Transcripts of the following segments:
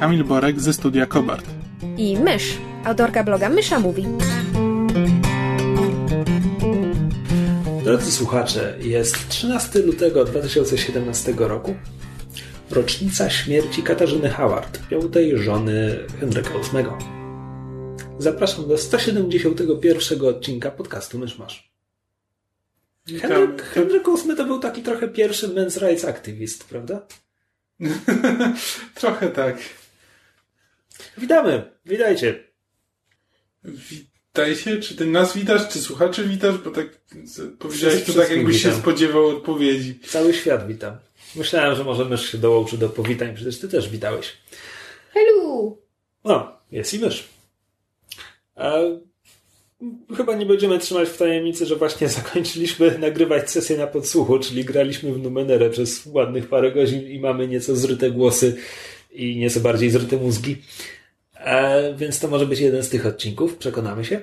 Kamil Borek ze studia Kobart. i Mysz, autorka bloga Mysza Mówi. Drodzy słuchacze, jest 13 lutego 2017 roku. Rocznica śmierci Katarzyny Howard, piątej żony Henryka VIII. Zapraszam do 171 odcinka podcastu Myszmasz. Henryk, Henryk VIII to był taki trochę pierwszy men's rights activist, prawda? Trochę tak. Witamy, witajcie. Witaj się, czy ty nas witasz, czy słuchaczy witasz, bo tak powiedziałeś to tak, jakbyś się spodziewał odpowiedzi. Cały świat witam. Myślałem, że może mysz się dołączy do powitań, przecież ty też witałeś. Hello! No, jest i mysz. A chyba nie będziemy trzymać w tajemnicy, że właśnie zakończyliśmy nagrywać sesję na podsłuchu, czyli graliśmy w Numenerę przez ładnych parę godzin i mamy nieco zryte głosy i nieco bardziej zryte mózgi. A, więc to może być jeden z tych odcinków, przekonamy się.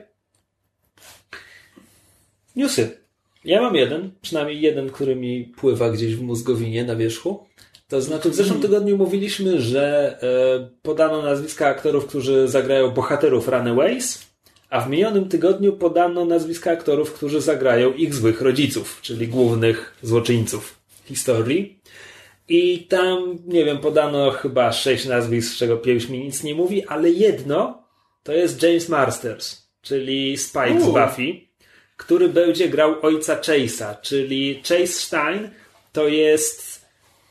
Newsy. Ja mam jeden, przynajmniej jeden, który mi pływa gdzieś w mózgowinie na wierzchu. To znaczy, w zeszłym tygodniu mówiliśmy, że e, podano nazwiska aktorów, którzy zagrają bohaterów Runaways, a w minionym tygodniu podano nazwiska aktorów, którzy zagrają ich złych rodziców, czyli głównych złoczyńców historii. I tam, nie wiem, podano chyba sześć nazwisk, z czego pięć mi nic nie mówi, ale jedno to jest James Marsters, czyli Spike z. Buffy, który będzie grał ojca Chase'a, czyli Chase Stein to jest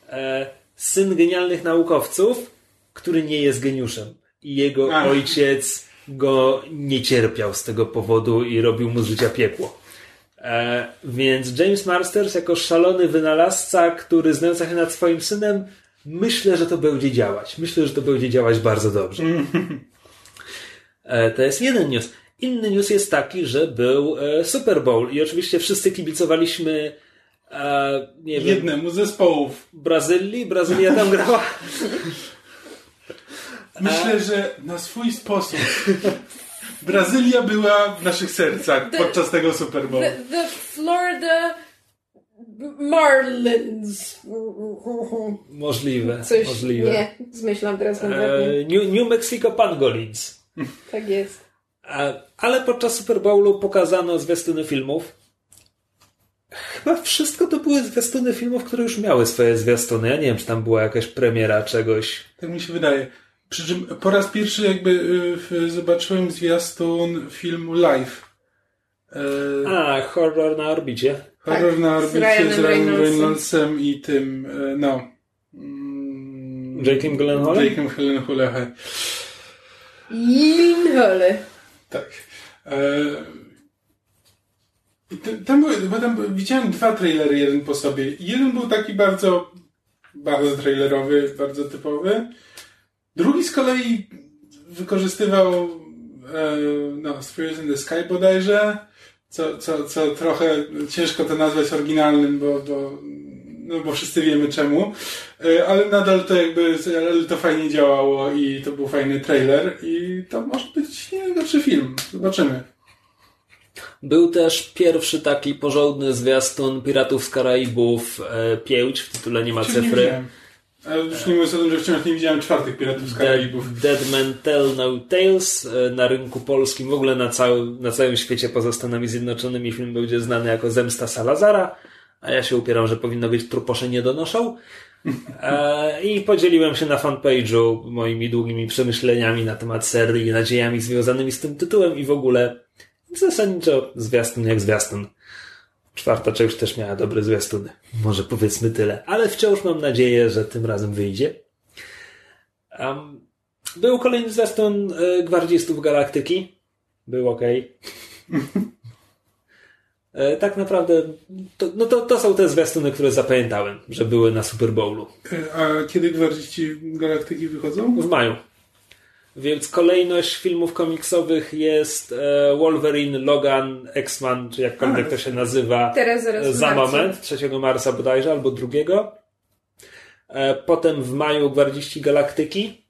e, syn genialnych naukowców, który nie jest geniuszem. I jego Ach. ojciec go nie cierpiał z tego powodu i robił mu z życia piekło. E, więc James Marsters jako szalony wynalazca, który znający się nad swoim synem, myślę, że to będzie działać. Myślę, że to będzie działać bardzo dobrze. E, to jest jeden news. Inny news jest taki, że był e, Super Bowl i oczywiście wszyscy kibicowaliśmy nie wiem, Jednemu z zespołów. Brazylii. Brazylia tam grała. Myślę, że na swój sposób Brazylia była w naszych sercach podczas tego Super Bowl. The, the Florida Marlins. Możliwe, Coś, możliwe. nie, zmyślam teraz. E, New, New Mexico Pangolins. Tak jest. E, Ale podczas Super Bowlu pokazano zwiastuny filmów. Chyba wszystko to były zwiastuny filmów, które już miały swoje zwiastuny. Ja nie wiem, czy tam była jakaś premiera czegoś. Tak mi się wydaje. Przy czym po raz pierwszy jakby y, zobaczyłem zwiastun filmu Live. E, A, horror na orbicie. Horror Tak, na z orbicie Ryanem z Ryanem Reynoldsem. Reynoldsem i tym, e, no. mm, Jake'em Gyllenhaalem? Jake'em Gyllenhaalem. Tak. E, tam były, bo tam widziałem dwa trailery jeden po sobie. Jeden był taki bardzo, bardzo trailerowy, bardzo typowy. Drugi z kolei wykorzystywał e, no, Spirits in the Sky bodajże, co, co, co trochę ciężko to nazwać oryginalnym, bo, bo, no, bo wszyscy wiemy czemu. E, ale nadal to jakby, ale to fajnie działało i to był fajny trailer i to może być nie najgorszy film. Zobaczymy. Był też pierwszy taki porządny zwiastun Piratów z Karaibów e, 5, w tytule nie ma nie cyfry. widziałem. A już nie mówiąc o tym, że wciąż nie widziałem czwartych Piratów z Karaibów. Dead, Man Tell No Tales e, na rynku polskim, w ogóle na, całym na całym świecie poza Stanami Zjednoczonymi film będzie znany jako Zemsta Salazara, a ja się upieram, że powinno być Truposze nie donoszą. E, I podzieliłem się na fanpage'u moimi długimi przemyśleniami na temat serii i nadziejami związanymi z tym tytułem i w ogóle zasadniczo zwiastun jak zwiastun. Czwarta część też miała dobre zwiastuny. Może powiedzmy tyle. Ale wciąż mam nadzieję, że tym razem wyjdzie. Um, był kolejny zwiastun e, Gwardzistów Galaktyki. Był ok. E, tak naprawdę, to, no to, to są te zwiastuny, które zapamiętałem, że były na Super Bowlu. E, A kiedy Gwardziści Galaktyki wychodzą? W maju. Więc kolejność filmów komiksowych jest e, Wolverine, Logan, X-Man, czy jakkolwiek to się nazywa. Teraz zaraz w Za marcu. moment, 3 marca bodajże, albo 2. E, Potem w maju Gwardziści Galaktyki.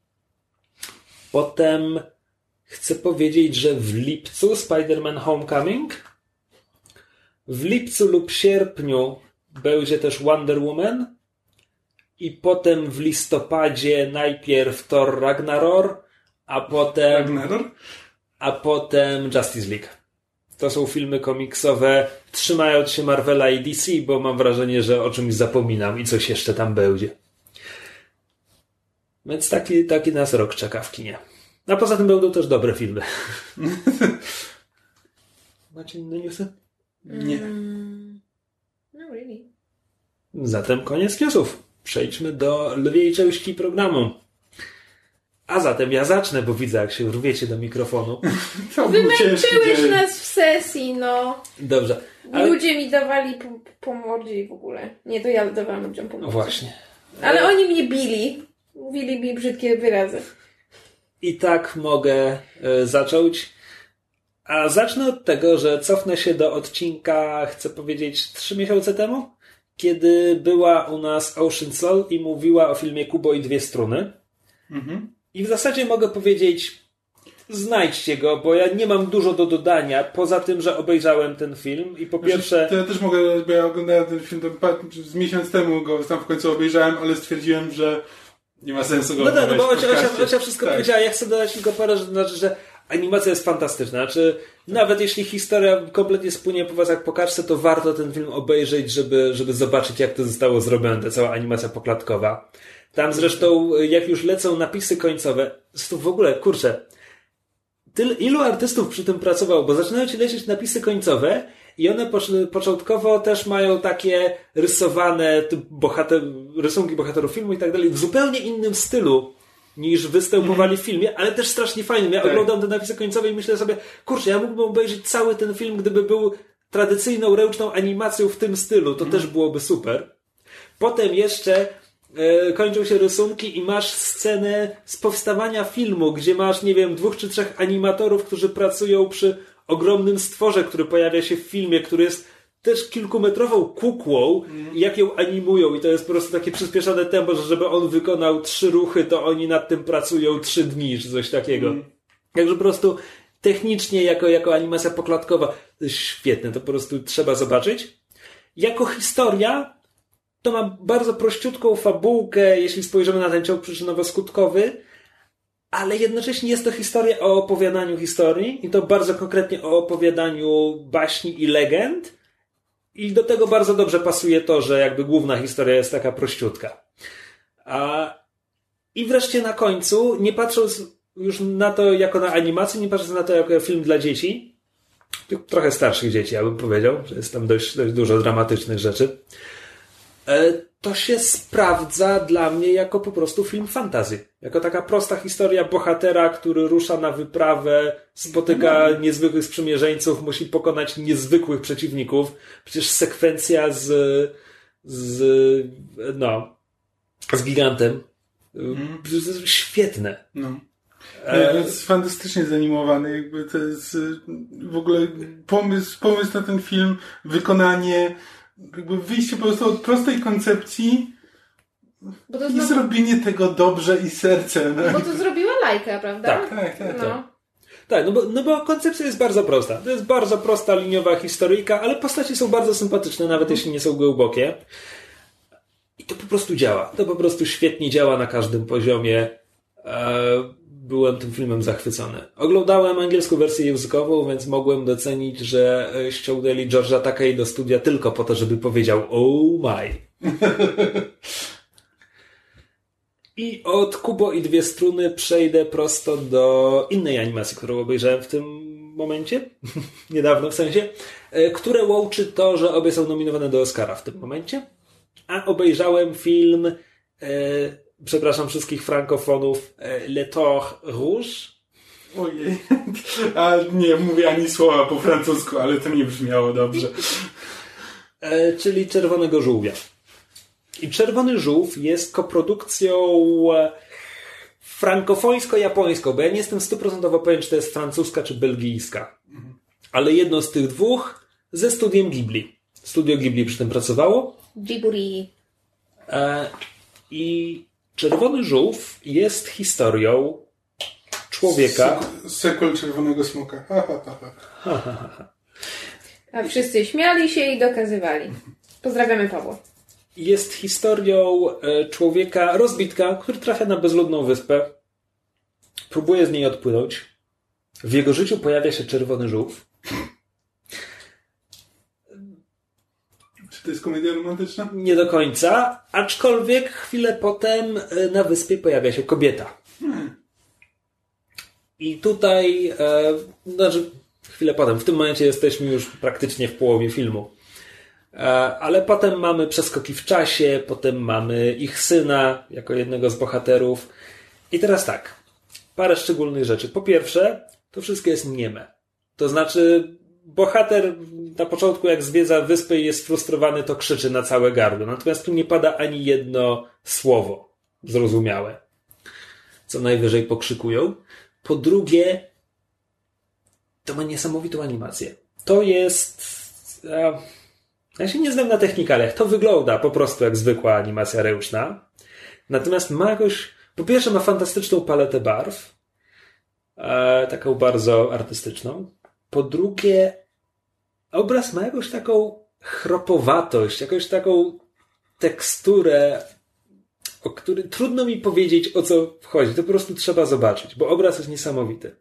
Potem chcę powiedzieć, że w lipcu Spider-Man Homecoming. W lipcu lub sierpniu będzie też Wonder Woman. I potem w listopadzie najpierw Thor Ragnarok, a potem, Ragnarok? a potem Justice League. To są filmy komiksowe trzymając się Marvela i DC, bo mam wrażenie, że o czymś zapominam i coś jeszcze tam będzie. Więc taki, taki nas rok czeka w kinie. A poza tym będą też dobre filmy. Macie inne newsy? Nie. Mm, no really. Zatem koniec newsów. Przejdźmy do lwiej części programu. A zatem ja zacznę, bo widzę, jak się rwiecie do mikrofonu. Wymęczyłeś nas w sesji, no. Dobrze. Ale... Ludzie mi dawali po, po mordzie i w ogóle. Nie, to ja dawałam ludziom po No mordzie. właśnie. Ale E, oni mnie bili. Mówili mi brzydkie wyrazy. I tak mogę e, zacząć. A zacznę od tego, że cofnę się do odcinka, chcę powiedzieć, trzy miesiące temu, kiedy była u nas Ocean Soul i mówiła o filmie Kubo i dwie struny. Mhm. I w zasadzie mogę powiedzieć, znajdźcie go, bo ja nie mam dużo do dodania, poza tym, że obejrzałem ten film i po pierwsze... Znaczy, To ja też mogę, bo ja oglądałem ten film z miesiąc temu go tam w końcu obejrzałem, ale stwierdziłem, że nie ma sensu go No tak, no bo Ocia, Ocia, wszystko Tak. powiedziała, ja chcę dodać tylko parę rzeczy, znaczy, że animacja jest fantastyczna, znaczy nawet jeśli historia kompletnie spłynie po was jak po kaczce, to warto ten film obejrzeć, żeby, żeby zobaczyć jak to zostało zrobione, ta cała animacja poklatkowa. Tam zresztą, jak już lecą napisy końcowe, to w ogóle, kurczę, tyl, ilu artystów przy tym pracowało, bo zaczynają ci lecieć napisy końcowe i one pocz- początkowo też mają takie rysowane bohater, rysunki bohaterów filmu i tak dalej w zupełnie innym stylu niż występowali w filmie, ale też strasznie fajnym. Ja Tak. oglądam te napisy końcowe i myślę sobie, kurczę, ja mógłbym obejrzeć cały ten film, gdyby był tradycyjną, ręczną animacją w tym stylu, to też byłoby super. Potem jeszcze kończą się rysunki i masz scenę z powstawania filmu, gdzie masz, nie wiem, dwóch czy trzech animatorów, którzy pracują przy ogromnym stworze, który pojawia się w filmie, który jest też kilkumetrową kukłą i jak ją animują i to jest po prostu takie przyspieszone tempo, że żeby on wykonał trzy ruchy, to oni nad tym pracują trzy dni, czy coś takiego. Także po prostu technicznie, jako, jako animacja poklatkowa, świetne, to po prostu trzeba zobaczyć. Jako historia, to ma bardzo prościutką fabułkę, jeśli spojrzymy na ten ciąg przyczynowo-skutkowy, ale jednocześnie jest to historia o opowiadaniu historii i to bardzo konkretnie o opowiadaniu baśni i legend. I do tego bardzo dobrze pasuje to, że jakby główna historia jest taka prościutka. A... I wreszcie na końcu, nie patrząc już na to jako na animację, nie patrząc na to jako film dla dzieci, trochę starszych dzieci, ja bym powiedział, że jest tam dość, dość dużo dramatycznych rzeczy, to się sprawdza dla mnie jako po prostu film fantazy. Jako taka prosta historia bohatera, który rusza na wyprawę, spotyka niezwykłych sprzymierzeńców, musi pokonać niezwykłych przeciwników. Przecież sekwencja z, z, no, z gigantem. y, Świetne. No. E, Nie, jest fantastycznie zanimowany, jakby to jest y, w ogóle pomysł, pomysł na ten film, wykonanie, jakby wyjście po prostu od prostej koncepcji Bo to, i znowu, zrobienie tego dobrze i sercem. bo to zrobiła lajka, prawda? Tak, tak, tak, No. Tak, no bo, no bo koncepcja jest bardzo prosta. To jest bardzo prosta liniowa historyjka, ale postacie są bardzo sympatyczne, nawet jeśli nie są głębokie. I to po prostu działa. To po prostu świetnie działa na każdym poziomie. E, byłem tym filmem zachwycony. Oglądałem angielską wersję językową, więc mogłem docenić, że e, ściągnęli George'a Takei do studia tylko po to, żeby powiedział oh my. I od Kubo i dwie struny przejdę prosto do innej animacji, którą obejrzałem w tym momencie, niedawno w sensie, e, które łączy to, że obie są nominowane do Oscara w tym momencie. A obejrzałem film, e, przepraszam wszystkich frankofonów, e, Le Tour Rouge. Ojej. A nie mówię ani słowa po francusku, ale to nie brzmiało dobrze. E, czyli Czerwonego Żółwia. I Czerwony Żółw jest koprodukcją e, frankofońsko-japońską, bo ja nie jestem stuprocentowo pewien, czy to jest francuska czy belgijska. Ale jedno z tych dwóch ze studiem Ghibli. Studio Ghibli przy tym pracowało. Ghibli. E, I Czerwony Żółw jest historią człowieka. Sek- Sequel Czerwonego Smoka. Ha, ha, ha, ha. A wszyscy śmiali się i dokazywali. Pozdrawiamy Pawła. Jest historią e, człowieka, rozbitka, który trafia na bezludną wyspę. Próbuje z niej odpłynąć. W jego życiu pojawia się Czerwony Żółw. To jest komedia romantyczna? Nie do końca, aczkolwiek chwilę potem e, na wyspie pojawia się kobieta. I tutaj, e, znaczy chwilę potem, w tym momencie jesteśmy już praktycznie w połowie filmu. E, ale potem mamy przeskoki w czasie, potem mamy ich syna jako jednego z bohaterów. I teraz tak, parę szczególnych rzeczy. Po pierwsze, to wszystko jest nieme. To znaczy, bohater na początku, jak zwiedza wyspę i jest sfrustrowany, to krzyczy na całe gardło. Natomiast tu nie pada ani jedno słowo zrozumiałe. Co najwyżej pokrzykują. Po drugie, to ma niesamowitą animację. To jest. Ja się nie znam na technikaliach. To wygląda po prostu jak zwykła animacja ręczna. Natomiast ma jakoś. Po pierwsze, ma fantastyczną paletę barw. E, taką bardzo artystyczną. Po drugie, obraz ma jakąś taką chropowatość, jakąś taką teksturę, o której trudno mi powiedzieć o co wchodzi. To po prostu trzeba zobaczyć, bo obraz jest niesamowity.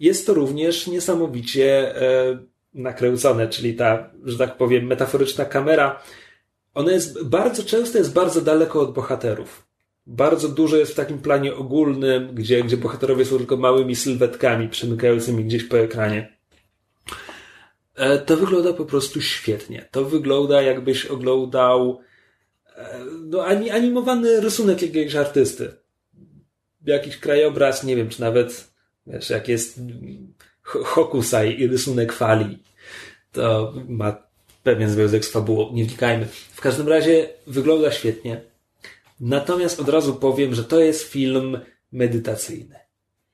Jest to również niesamowicie e, nakręcone, czyli ta, że tak powiem, metaforyczna kamera. Ona jest bardzo często jest bardzo daleko od bohaterów. Bardzo dużo jest w takim planie ogólnym, gdzie, gdzie bohaterowie są tylko małymi sylwetkami przemykającymi gdzieś po ekranie. E, to wygląda po prostu świetnie. To wygląda jakbyś oglądał e, no, ani, animowany rysunek jakiegoś artysty. Jakiś krajobraz, nie wiem, czy nawet wiesz, jak jest Hokusai i rysunek fali, to ma pewien związek z fabułą. Nie wnikajmy. W każdym razie wygląda świetnie. Natomiast od razu powiem, że to jest film medytacyjny.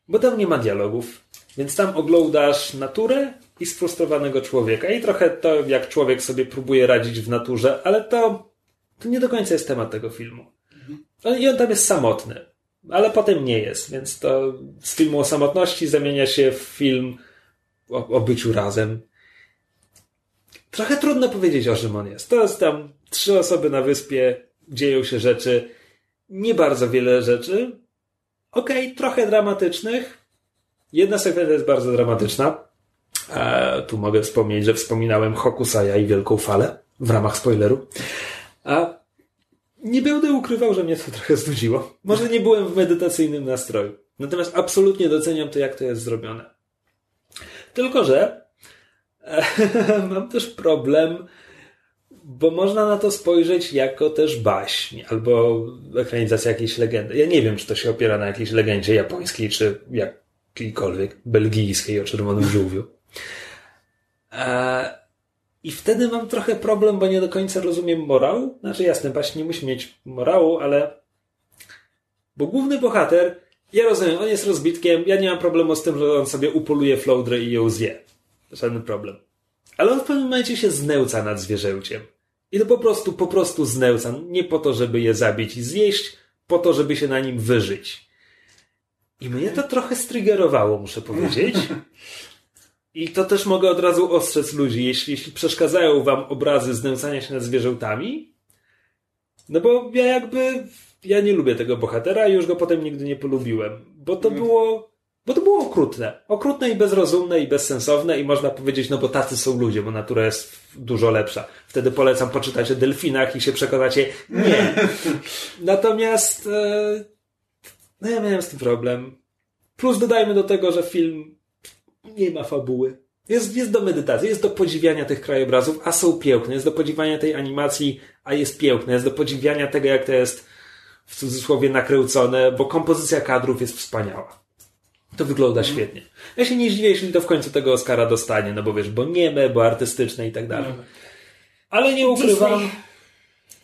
Bo tam nie ma dialogów, więc tam oglądasz naturę i sfrustrowanego człowieka. I trochę to, jak człowiek sobie próbuje radzić w naturze, ale to, to nie do końca jest temat tego filmu. I on tam jest samotny, ale potem nie jest, więc to z filmu o samotności zamienia się w film o, o byciu razem. Trochę trudno powiedzieć, o czym on jest. To jest tam trzy osoby na wyspie, dzieją się rzeczy, nie bardzo wiele rzeczy. Okej, okay, trochę dramatycznych. Jedna sekwencja jest bardzo dramatyczna. E, tu mogę wspomnieć, że wspominałem Hokusaja i Wielką Falę w ramach spoileru. A nie będę ukrywał, że mnie to trochę znudziło. Może nie byłem w medytacyjnym nastroju. Natomiast absolutnie doceniam to, jak to jest zrobione. Tylko, że e, mam też problem, bo można na to spojrzeć jako też baśń albo ekranizacja jakiejś legendy. Ja nie wiem, czy to się opiera na jakiejś legendzie japońskiej, czy jakiejkolwiek belgijskiej o czerwonym żółwiu. E, I wtedy mam trochę problem, bo nie do końca rozumiem morał. Znaczy jasne, baśń nie musi mieć morału, ale bo główny bohater, ja rozumiem, on jest rozbitkiem, ja nie mam problemu z tym, że on sobie upoluje floudrę i ją zje. Żaden problem. Ale on w pewnym momencie się znęca nad zwierzęciem. I to po prostu, po prostu znęca. Nie po to, żeby je zabić i zjeść, po to, żeby się na nim wyżyć. I mnie to trochę strygerowało, muszę powiedzieć. I to też mogę od razu ostrzec ludzi, jeśli, jeśli przeszkadzają wam obrazy znęcania się nad zwierzętami. No bo ja jakby, ja nie lubię tego bohatera i już go potem nigdy nie polubiłem. Bo to było, bo to było okrutne. Okrutne i bezrozumne i bezsensowne i można powiedzieć, no bo tacy są ludzie, bo natura jest dużo lepsza. Wtedy polecam poczytać o delfinach i się przekonacie, nie. Natomiast, e, no ja miałem z tym problem. Plus dodajmy do tego, że film nie ma fabuły. Jest, jest do medytacji, jest do podziwiania tych krajobrazów, a są piękne. Jest do podziwiania tej animacji, a jest piękne. Jest do podziwiania tego, jak to jest w cudzysłowie nakręcone, bo kompozycja kadrów jest wspaniała. To wygląda mm. świetnie. Ja się nie zdziwię, jeśli to w końcu tego Oscara dostanie, no bo wiesz, bo nieme, bo artystyczne i tak dalej. Ale nie ukrywam,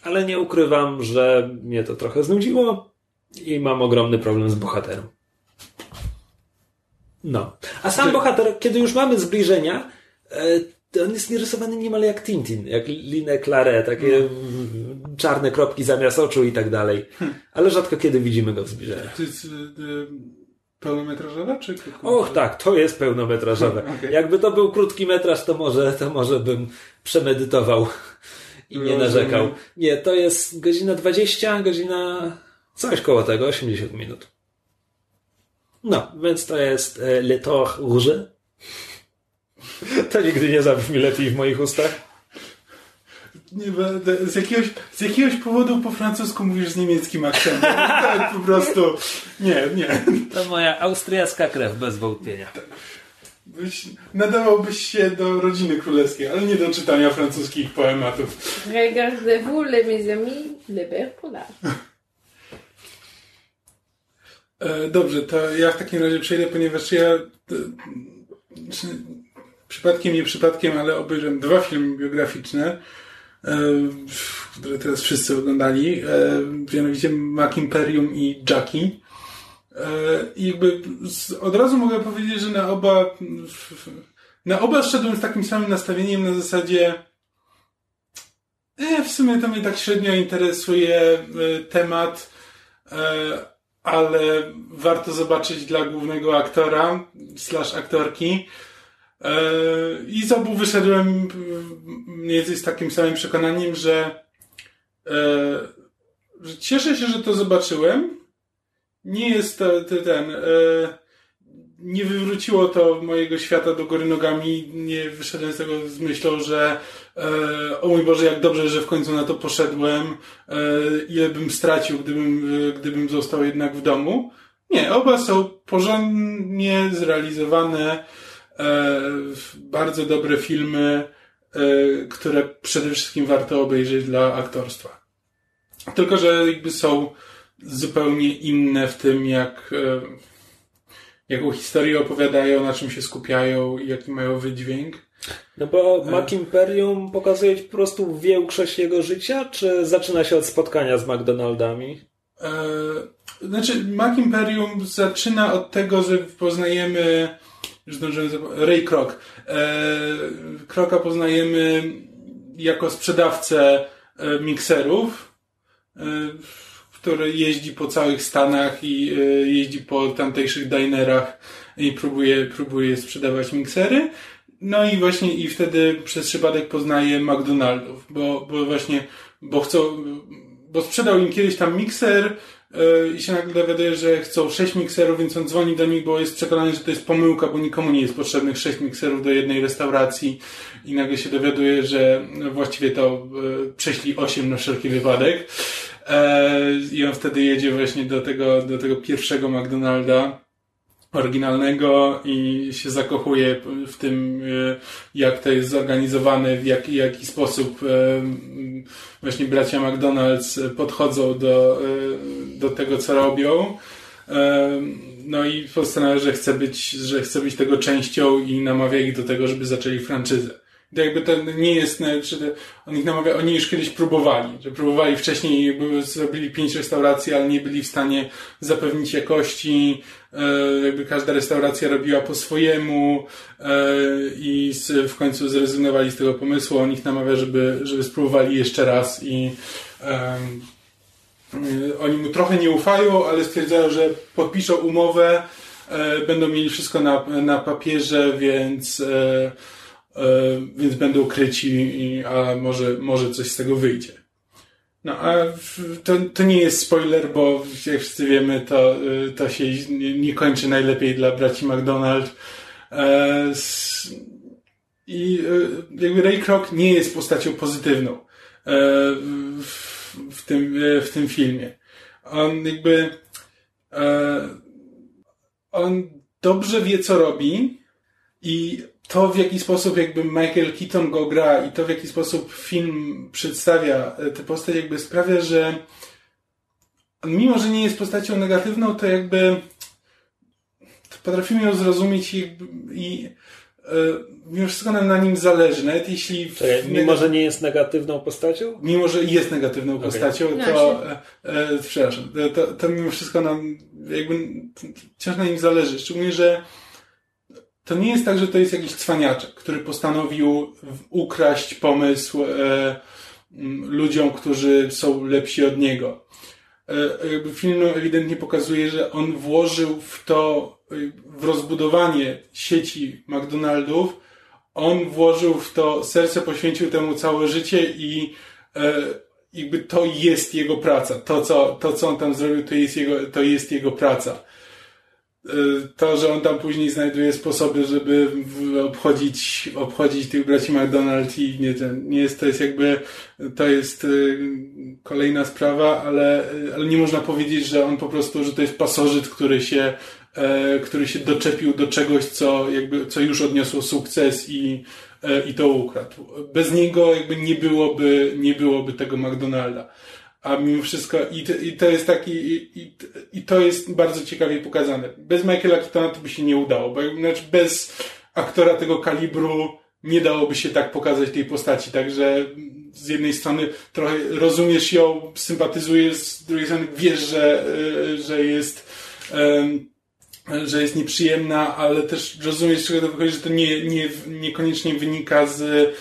ale nie ukrywam, że mnie to trochę znudziło. I mam ogromny problem z bohaterem. No. A sam bohater, kiedy już mamy zbliżenia, e, to on jest nierysowany niemal jak Tintin, jak Linę Claret, takie mm, czarne kropki zamiast oczu i tak dalej. Ale rzadko kiedy widzimy go w zbliżeniach. To jest y, pełnometrażowa, czy? Och tak, to jest pełnometrażowe. Okej. Jakby to był krótki metraż, to może, to może bym przemedytował i nie narzekał. Nie, to jest godzina 20, godzina coś koło tego, 80 minut. No, więc to jest e, Le Tour Rouge. To nigdy nie zabrzmi lepiej w moich ustach. Nie będę. Z jakiegoś, z jakiegoś powodu po francusku mówisz z niemieckim akcentem. Tak, po prostu. Nie, nie. To moja austriacka krew, bez wątpienia. Byś, nadawałbyś się do rodziny królewskiej, ale nie do czytania francuskich poematów. Regardez-vous, les mes amis, le. E, dobrze, to ja w takim razie przejdę, ponieważ ja e, przypadkiem, nie przypadkiem, ale obejrzałem dwa filmy biograficzne, e, które teraz wszyscy oglądali, e, mianowicie Mac Imperium i Jackie. E, I jakby od razu mogę powiedzieć, że na oba na oba szedłem z takim samym nastawieniem na zasadzie e, w sumie to mnie tak średnio interesuje e, temat, e, ale warto zobaczyć dla głównego aktora slash aktorki. E, I z obu wyszedłem mniej więcej z takim samym przekonaniem, że, e, że cieszę się, że to zobaczyłem. Nie jest to, to ten. E, nie wywróciło to mojego świata do góry nogami. Nie wyszedłem z tego z myślą, że e, o mój Boże, jak dobrze, że w końcu na to poszedłem. E, ile bym stracił, gdybym, e, gdybym został jednak w domu. Nie, oba są porządnie zrealizowane, bardzo dobre filmy, które przede wszystkim warto obejrzeć dla aktorstwa. Tylko, że jakby są zupełnie inne w tym, jak, jaką historię opowiadają, na czym się skupiają i jaki mają wydźwięk. No bo Mac Imperium pokazuje po prostu większość jego życia, czy zaczyna się od spotkania z McDonaldami? E, znaczy, Mac Imperium zaczyna od tego, że poznajemy, już zdążyłem Ray Kroc. E, Kroka poznajemy jako sprzedawcę e, mikserów, e, który jeździ po całych Stanach i e, jeździ po tamtejszych dinerach i próbuje, próbuje sprzedawać miksery. No i właśnie i wtedy przez przypadek poznaje McDonaldów, bo, bo właśnie, bo chcą, bo sprzedał im kiedyś tam mikser yy, i się nagle dowiaduje, że chcą sześć mikserów, więc on dzwoni do nich, bo jest przekonany, że to jest pomyłka, bo nikomu nie jest potrzebnych sześć mikserów do jednej restauracji i nagle się dowiaduje, że właściwie to yy, prześli osiem na wszelki wypadek. E, I on wtedy jedzie właśnie do tego, do tego pierwszego McDonalda oryginalnego i się zakochuje w tym, e, jak to jest zorganizowane, w jaki, jaki sposób e, właśnie bracia McDonald's podchodzą do, e, do tego, co robią. No i postanawia, że chce być, że chce być tego częścią i namawia ich do tego, żeby zaczęli franczyzę. Jakby to nie jest, czy on ich namawia, oni już kiedyś próbowali, że próbowali wcześniej, jakby zrobili pięć restauracji, ale nie byli w stanie zapewnić jakości, e, jakby każda restauracja robiła po swojemu e, i w końcu zrezygnowali z tego pomysłu, on ich namawia, żeby, żeby spróbowali jeszcze raz i y, oni mu trochę nie ufają, ale stwierdzają, że podpiszą umowę, e, będą mieli wszystko na, na papierze, więc, e, e, więc będą kryci, a może, może coś z tego wyjdzie. No, a to, to nie jest spoiler, bo jak wszyscy wiemy, to, y, to się nie, kończy najlepiej dla braci McDonald. E, I y, jakby Ray Kroc nie jest postacią pozytywną e, w, tym, e, w tym filmie. On jakby e, on dobrze wie, co robi i to, w jaki sposób jakby Michael Keaton go gra i to, w jaki sposób film przedstawia e, tę postać, jakby sprawia, że mimo, że nie jest postacią negatywną, to jakby potrafimy ją zrozumieć i, i mimo wszystko nam na nim zależy, nawet jeśli... Czekaj, mimo, że nie jest negatywną postacią? Mimo, że jest negatywną okay. postacią, No to... E, e, przepraszam, to, to mimo wszystko nam jakby wciąż na nim zależy. Szczególnie, że to nie jest tak, że to jest jakiś cwaniaczek, który postanowił ukraść pomysł e, ludziom, którzy są lepsi od niego. E, film ewidentnie pokazuje, że on włożył w to, w rozbudowanie sieci McDonaldów, on włożył w to serce, poświęcił temu całe życie i e, jakby to jest jego praca. To co, to, co on tam zrobił, to jest jego, to jest jego praca. E, to, że on tam później znajduje sposoby, żeby obchodzić, obchodzić tych braci McDonald i nie, nie jest, to jest jakby, to jest e, kolejna sprawa, ale, ale nie można powiedzieć, że on po prostu, że to jest pasożyt, który się, e, który się doczepił do czegoś, co jakby, co już odniosło sukces i, i to ukradł. Bez niego jakby nie byłoby, nie byłoby tego McDonalda a mimo wszystko i to, i to jest taki i, i, to jest bardzo ciekawie pokazane. Bez Michaela Keatona to by się nie udało, bo znaczy bez aktora tego kalibru nie dałoby się tak pokazać tej postaci, także z jednej strony trochę rozumiesz ją, sympatyzujesz, z drugiej strony wiesz, że, e, że jest że jest nieprzyjemna, ale też rozumiesz, czego że to nie, nie, niekoniecznie wynika z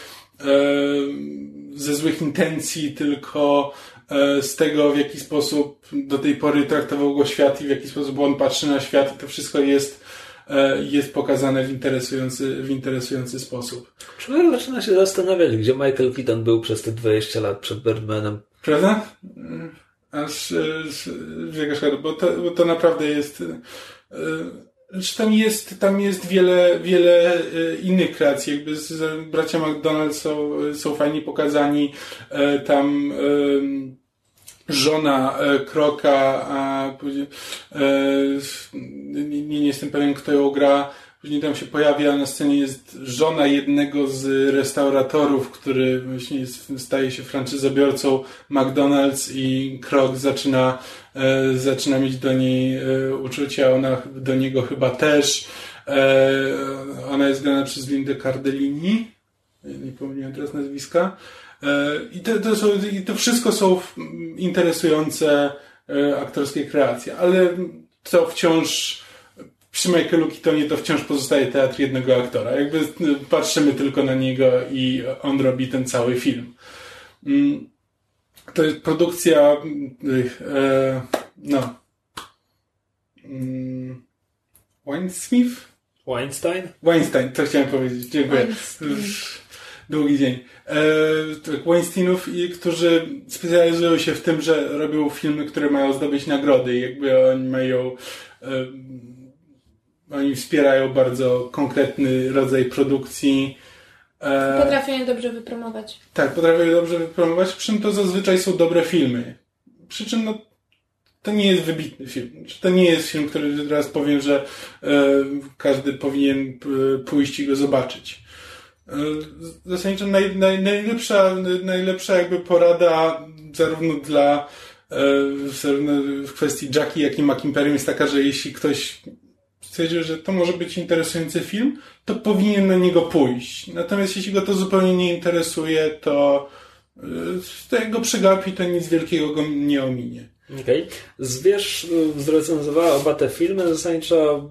ze złych intencji, tylko E, z tego, w jaki sposób do tej pory traktował go świat i w jaki sposób on patrzy na świat. To wszystko jest, e, jest pokazane w interesujący, w interesujący sposób. Człowiek zaczyna się zastanawiać, gdzie Michael Keaton był przez te 20 lat przed Birdmanem. Prawda? Aż wielka szkoda, bo to, bo to naprawdę jest że tam jest, tam jest wiele, wiele innych kreacji. Jakby z, bracia McDonald są, są fajnie pokazani. Tam żona e, Kroka, a później e, nie, nie jestem pewien, kto ją gra. Później tam się pojawia na scenie jest żona jednego z restauratorów, który właśnie jest, staje się franczyzobiorcą McDonald's i Krok zaczyna, e, zaczyna mieć do niej e, uczucia, ona do niego chyba też. E, ona jest grana przez Lindę Cardellini. Nie pomyliłem teraz nazwiska. E, I to, to, są, i to wszystko są interesujące e, aktorskie kreacje, ale to wciąż przy Michaelu Keatonie to wciąż pozostaje teatr jednego aktora. Jakby e, patrzymy tylko na niego i on robi ten cały film. Mm, to jest produkcja no mm, Weinstein? Weinstein? Weinstein, to chciałem powiedzieć. Dziękuję. Weinstein długi dzień. E, tak, Weinsteinów, którzy specjalizują się w tym, że robią filmy, które mają zdobyć nagrody i jakby oni mają e, oni wspierają bardzo konkretny rodzaj produkcji. E, potrafią je dobrze wypromować. Tak, potrafią je dobrze wypromować, przy czym to zazwyczaj są dobre filmy. Przy czym no, to nie jest wybitny film. To nie jest film, który teraz powiem, że każdy powinien pójść i go zobaczyć. Zasadniczo naj, naj, najlepsza, najlepsza jakby porada zarówno dla e, zarówno w kwestii Jackie, jak i Mac Imperium jest taka, że jeśli ktoś stwierdził, że to może być interesujący film, to powinien na niego pójść. Natomiast jeśli go to zupełnie nie interesuje, to, e, to jak go przegapi, to nic wielkiego go nie ominie. Okej. Okay. Zwierz zrecenzowała oba te filmy. Zasadniczo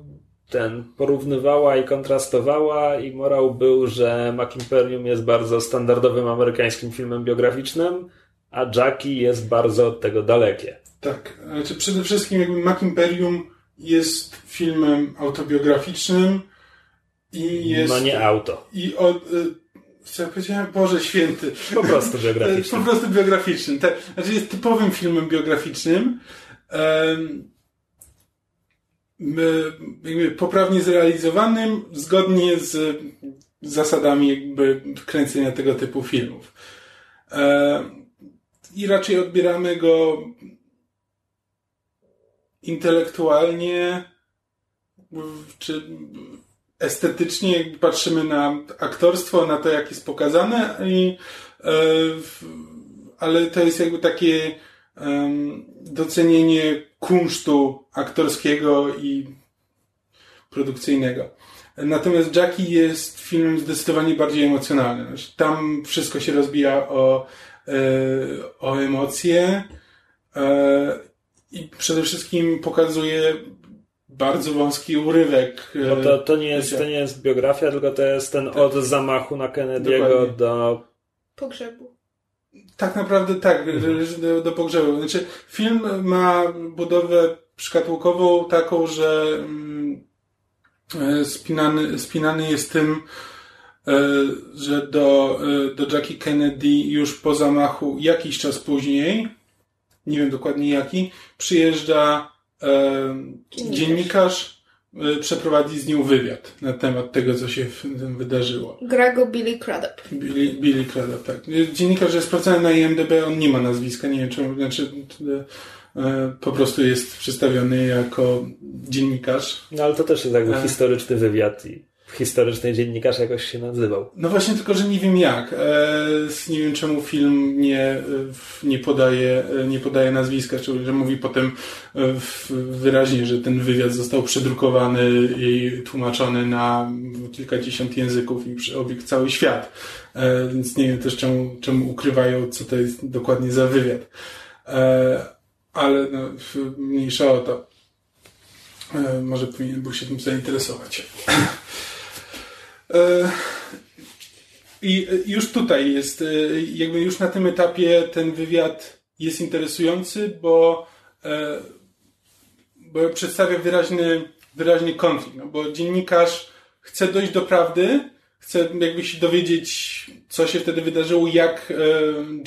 ten porównywała i kontrastowała i morał był, że Mac Imperium jest bardzo standardowym amerykańskim filmem biograficznym, a Jackie jest bardzo od tego dalekie. Tak, znaczy przede wszystkim jakby Mac Imperium jest filmem autobiograficznym i jest... No nie auto. I od... Y, co ja powiedziałem? Boże święty. Po prostu biograficznym. po prostu biograficznym. Tak, znaczy jest typowym filmem biograficznym. Um, poprawnie zrealizowanym, zgodnie z zasadami jakby kręcenia tego typu filmów. E, I raczej odbieramy go intelektualnie, czy estetycznie, jakby patrzymy na aktorstwo, na to, jak jest pokazane, i, e, ale to jest jakby takie docenienie kunsztu aktorskiego i produkcyjnego. Natomiast Jackie jest filmem zdecydowanie bardziej emocjonalnym. Znaczy, tam wszystko się rozbija o, e, o emocje e, i przede wszystkim pokazuje bardzo wąski urywek. Bo to, to, nie jest, to nie jest biografia, tylko to jest ten tak. od zamachu na Kennedy'ego Dokładnie. do pogrzebu. Tak naprawdę tak, mhm. do, do pogrzebu. Znaczy, film ma budowę szkatułkową taką, że mm, e, spinany, spinany jest tym, e, że do, e, do Jackie Kennedy już po zamachu jakiś czas później, nie wiem dokładnie jaki, przyjeżdża dziennikarz, dziennikarz przeprowadzi z nią wywiad na temat tego, co się w tym wydarzyło. Gra go Billy Crudup. Billy, Billy Crudup, tak. Dziennikarz jest sprawdzony na IMDb, on nie ma nazwiska, nie wiem czemu, znaczy E, po prostu jest przedstawiony jako dziennikarz. No ale to też jest jakby e... historyczny wywiad i historyczny dziennikarz jakoś się nazywał. No właśnie, tylko że nie wiem jak. E, nie wiem czemu film nie, nie, podaje, nie podaje nazwiska, czy że mówi potem e, wyraźnie, że ten wywiad został przedrukowany i tłumaczony na kilkadziesiąt języków i przeobiegł cały świat. E, więc nie wiem też czemu, czemu ukrywają, co to jest dokładnie za wywiad. E, ale no, mniejsza o to. E, może powinien był się tym zainteresować. E, I już tutaj jest, e, jakby już na tym etapie ten wywiad jest interesujący, bo, bo przedstawia wyraźny, wyraźny konflikt, no bo dziennikarz chce dojść do prawdy, chcę jakby się dowiedzieć, co się wtedy wydarzyło, jak, e,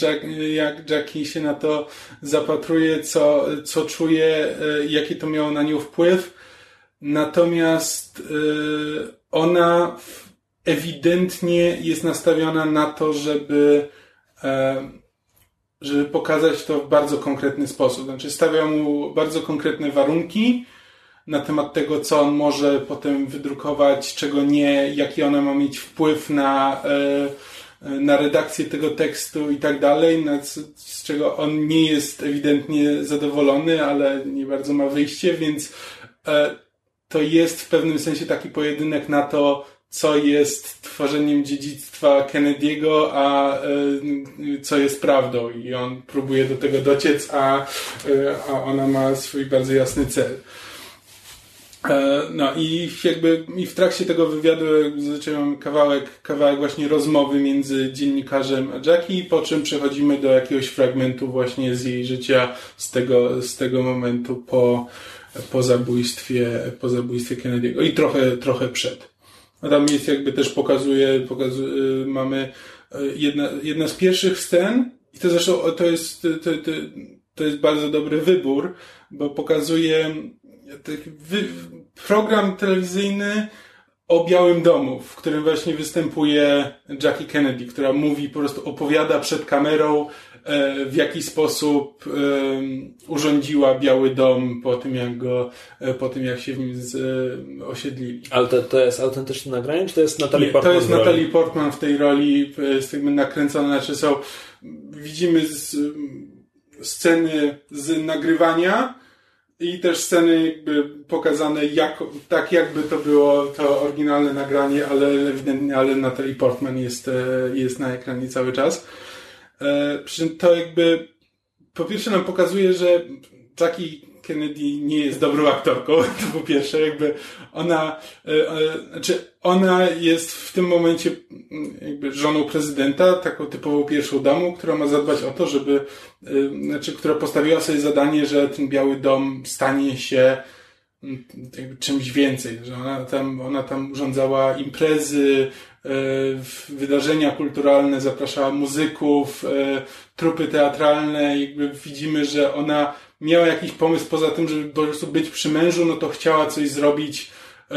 Jack, jak Jackie się na to zapatruje, co, co czuje, e, jaki to miało na nią wpływ. Natomiast e, ona ewidentnie jest nastawiona na to, żeby, żeby pokazać to w bardzo konkretny sposób. Znaczy stawia mu bardzo konkretne warunki, na temat tego, co on może potem wydrukować, czego nie, jaki ona ma mieć wpływ na, e, na redakcję tego tekstu i tak dalej, z czego on nie jest ewidentnie zadowolony, ale nie bardzo ma wyjście, więc e, to jest w pewnym sensie taki pojedynek na to, co jest tworzeniem dziedzictwa Kennedy'ego, a e, co jest prawdą. I on próbuje do tego dociec, a, a ona ma swój bardzo jasny cel. E, no i jakby i w trakcie tego wywiadu zaczęłam kawałek, kawałek właśnie rozmowy między dziennikarzem a Jackie, po czym przechodzimy do jakiegoś fragmentu właśnie z jej życia z tego, z tego momentu po, po zabójstwie, po zabójstwie Kennedy'ego i trochę, trochę przed. A tam jest jakby też pokazuje, pokazuje mamy e, jedna, jedna z pierwszych scen i to zresztą to jest, to, to, to jest bardzo dobry wybór, bo pokazuje program telewizyjny o Białym Domu, w którym właśnie występuje Jackie Kennedy, która mówi, po prostu opowiada przed kamerą, w jaki sposób urządziła Biały Dom po tym, jak go, e, po tym, jak się w nim z, e, osiedlili. Ale to, to jest autentyczne nagranie, czy to jest Natalie Nie, Portman? To jest Natalie Portman w tej roli, jest jakby nakręcone, znaczy są, widzimy z, sceny z nagrywania, i też sceny jakby pokazane tak jakby to było to oryginalne nagranie, ale ewidentnie, ale Natalie Portman jest, e, jest na ekranie cały czas. E, przy to jakby po pierwsze nam pokazuje, że Jackie Kennedy nie jest dobrą aktorką, to po pierwsze, jakby ona, e, e, znaczy ona jest w tym momencie mm, jakby żoną prezydenta, taką typową pierwszą damą, która ma zadbać o to, żeby, znaczy, która postawiła sobie zadanie, że ten Biały Dom stanie się mm, jakby czymś więcej, że ona tam, ona tam urządzała imprezy, wydarzenia kulturalne, zapraszała muzyków, trupy teatralne, jakby widzimy, że ona miała jakiś pomysł poza tym, żeby po prostu być przy mężu, no to chciała coś zrobić e,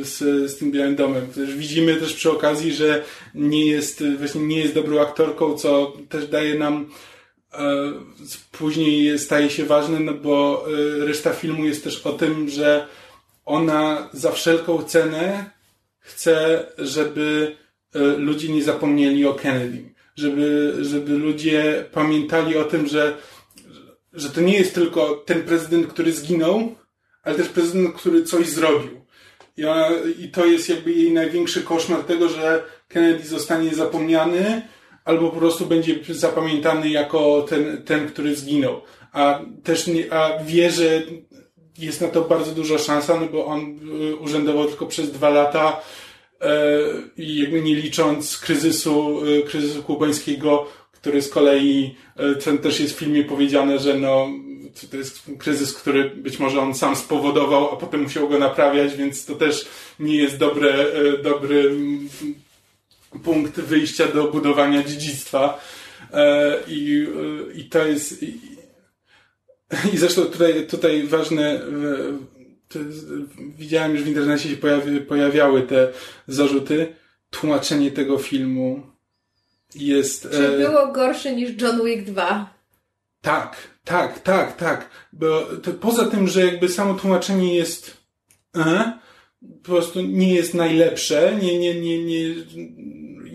z, z tym Białym Domem. Też widzimy też przy okazji, że nie jest, właśnie nie jest dobrą aktorką, co też daje nam e, później staje się ważne, no bo e, reszta filmu jest też o tym, że ona za wszelką cenę chce, żeby ludzie nie zapomnieli o Kennedy. Żeby, żeby ludzie pamiętali o tym, że że to nie jest tylko ten prezydent, który zginął, ale też prezydent, który coś zrobił. Ona, I to jest jakby jej największy koszmar tego, że Kennedy zostanie zapomniany, albo po prostu będzie zapamiętany jako ten, ten który zginął. A też nie, a wie, że jest na to bardzo duża szansa, no bo on y, urzędował tylko przez dwa lata e, i jakby nie licząc kryzysu, y, kryzysu kubańskiego, który z kolei, e, ten też jest w filmie powiedziane, że no, to jest kryzys, który być może on sam spowodował, a potem musiał go naprawiać, więc to też nie jest dobre, e, dobry mm, punkt wyjścia do budowania dziedzictwa. I, i to jest, i zresztą tutaj, tutaj ważne, widziałem już w internecie się pojawi, pojawiały te zarzuty. Tłumaczenie tego filmu jest. Czy e... było gorsze niż John Wick 2? Tak, tak, tak, tak. Bo to, poza tym, że jakby samo tłumaczenie jest. E, po prostu nie jest najlepsze, nie, nie, nie, nie,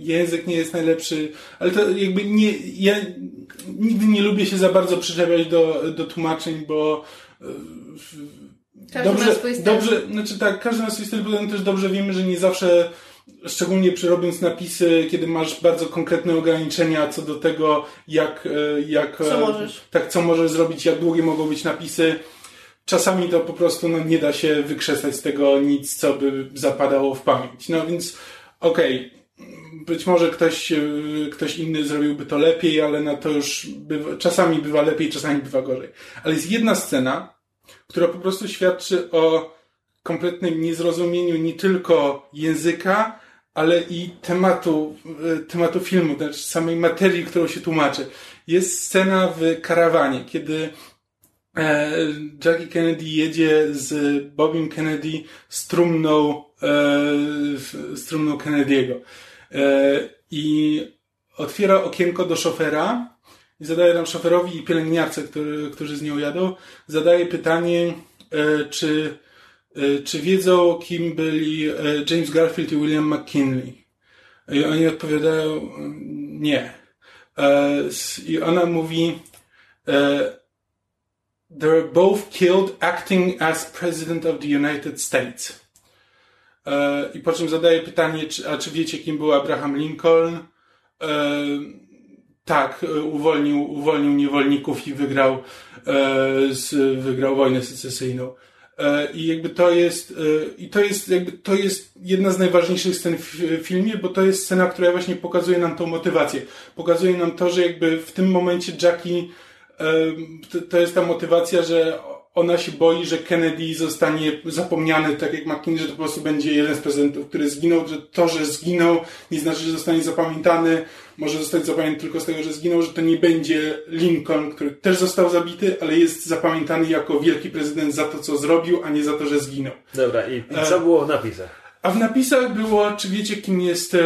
język nie jest najlepszy, ale to jakby nie, ja nigdy nie lubię się za bardzo przyczepiać do, do tłumaczeń, bo każdy dobrze, ma swój styl. dobrze, znaczy tak, każdy ma swój styl, potem też dobrze wiemy, że nie zawsze szczególnie robiąc napisy, kiedy masz bardzo konkretne ograniczenia co do tego, jak, jak co możesz. tak, co możesz zrobić, jak długie mogą być napisy. Czasami to po prostu no, nie da się wykrzesać z tego nic, co by zapadało w pamięć. No więc okej, okay być może ktoś, e, ktoś inny zrobiłby to lepiej, ale na to już bywa, czasami bywa lepiej, czasami bywa gorzej. Ale jest jedna scena, która po prostu świadczy o kompletnym niezrozumieniu nie tylko języka, ale i tematu, e, tematu filmu, też samej materii, którą się tłumaczy. Jest scena w karawanie, kiedy e, Jackie Kennedy jedzie z Bobiem Kennedy z trumną, z trumną Kennedy'ego. E, i otwiera okienko do szofera i zadaje tam szoferowi i pielęgniarce, który, którzy z nią jadą, zadaje pytanie, e, czy, e, czy wiedzą, kim byli James Garfield i William McKinley. I oni odpowiadają, nie. I ona mówi, they were both killed acting as president of the United States. E, I po czym zadaje pytanie, czy, a czy wiecie, kim był Abraham Lincoln? E, tak, e, uwolnił, uwolnił niewolników i wygrał, wygrał wojnę secesyjną. I jakby to jest, i to jest, jakby to jest jedna z najważniejszych scen w filmie, bo to jest scena, która właśnie pokazuje nam tą motywację. Pokazuje nam to, że jakby w tym momencie Jackie, to jest ta motywacja, że ona się boi, że Kennedy zostanie zapomniany, tak jak McKinney, że to po prostu będzie jeden z prezydentów, który zginął, że to, że zginął, nie znaczy, że zostanie zapamiętany, może zostać zapamiętany tylko z tego, że zginął, że to nie będzie Lincoln, który też został zabity, ale jest zapamiętany jako wielki prezydent za to, co zrobił, a nie za to, że zginął. Dobra, i, i co było w napisach? A w napisach było, czy wiecie, kim jest e,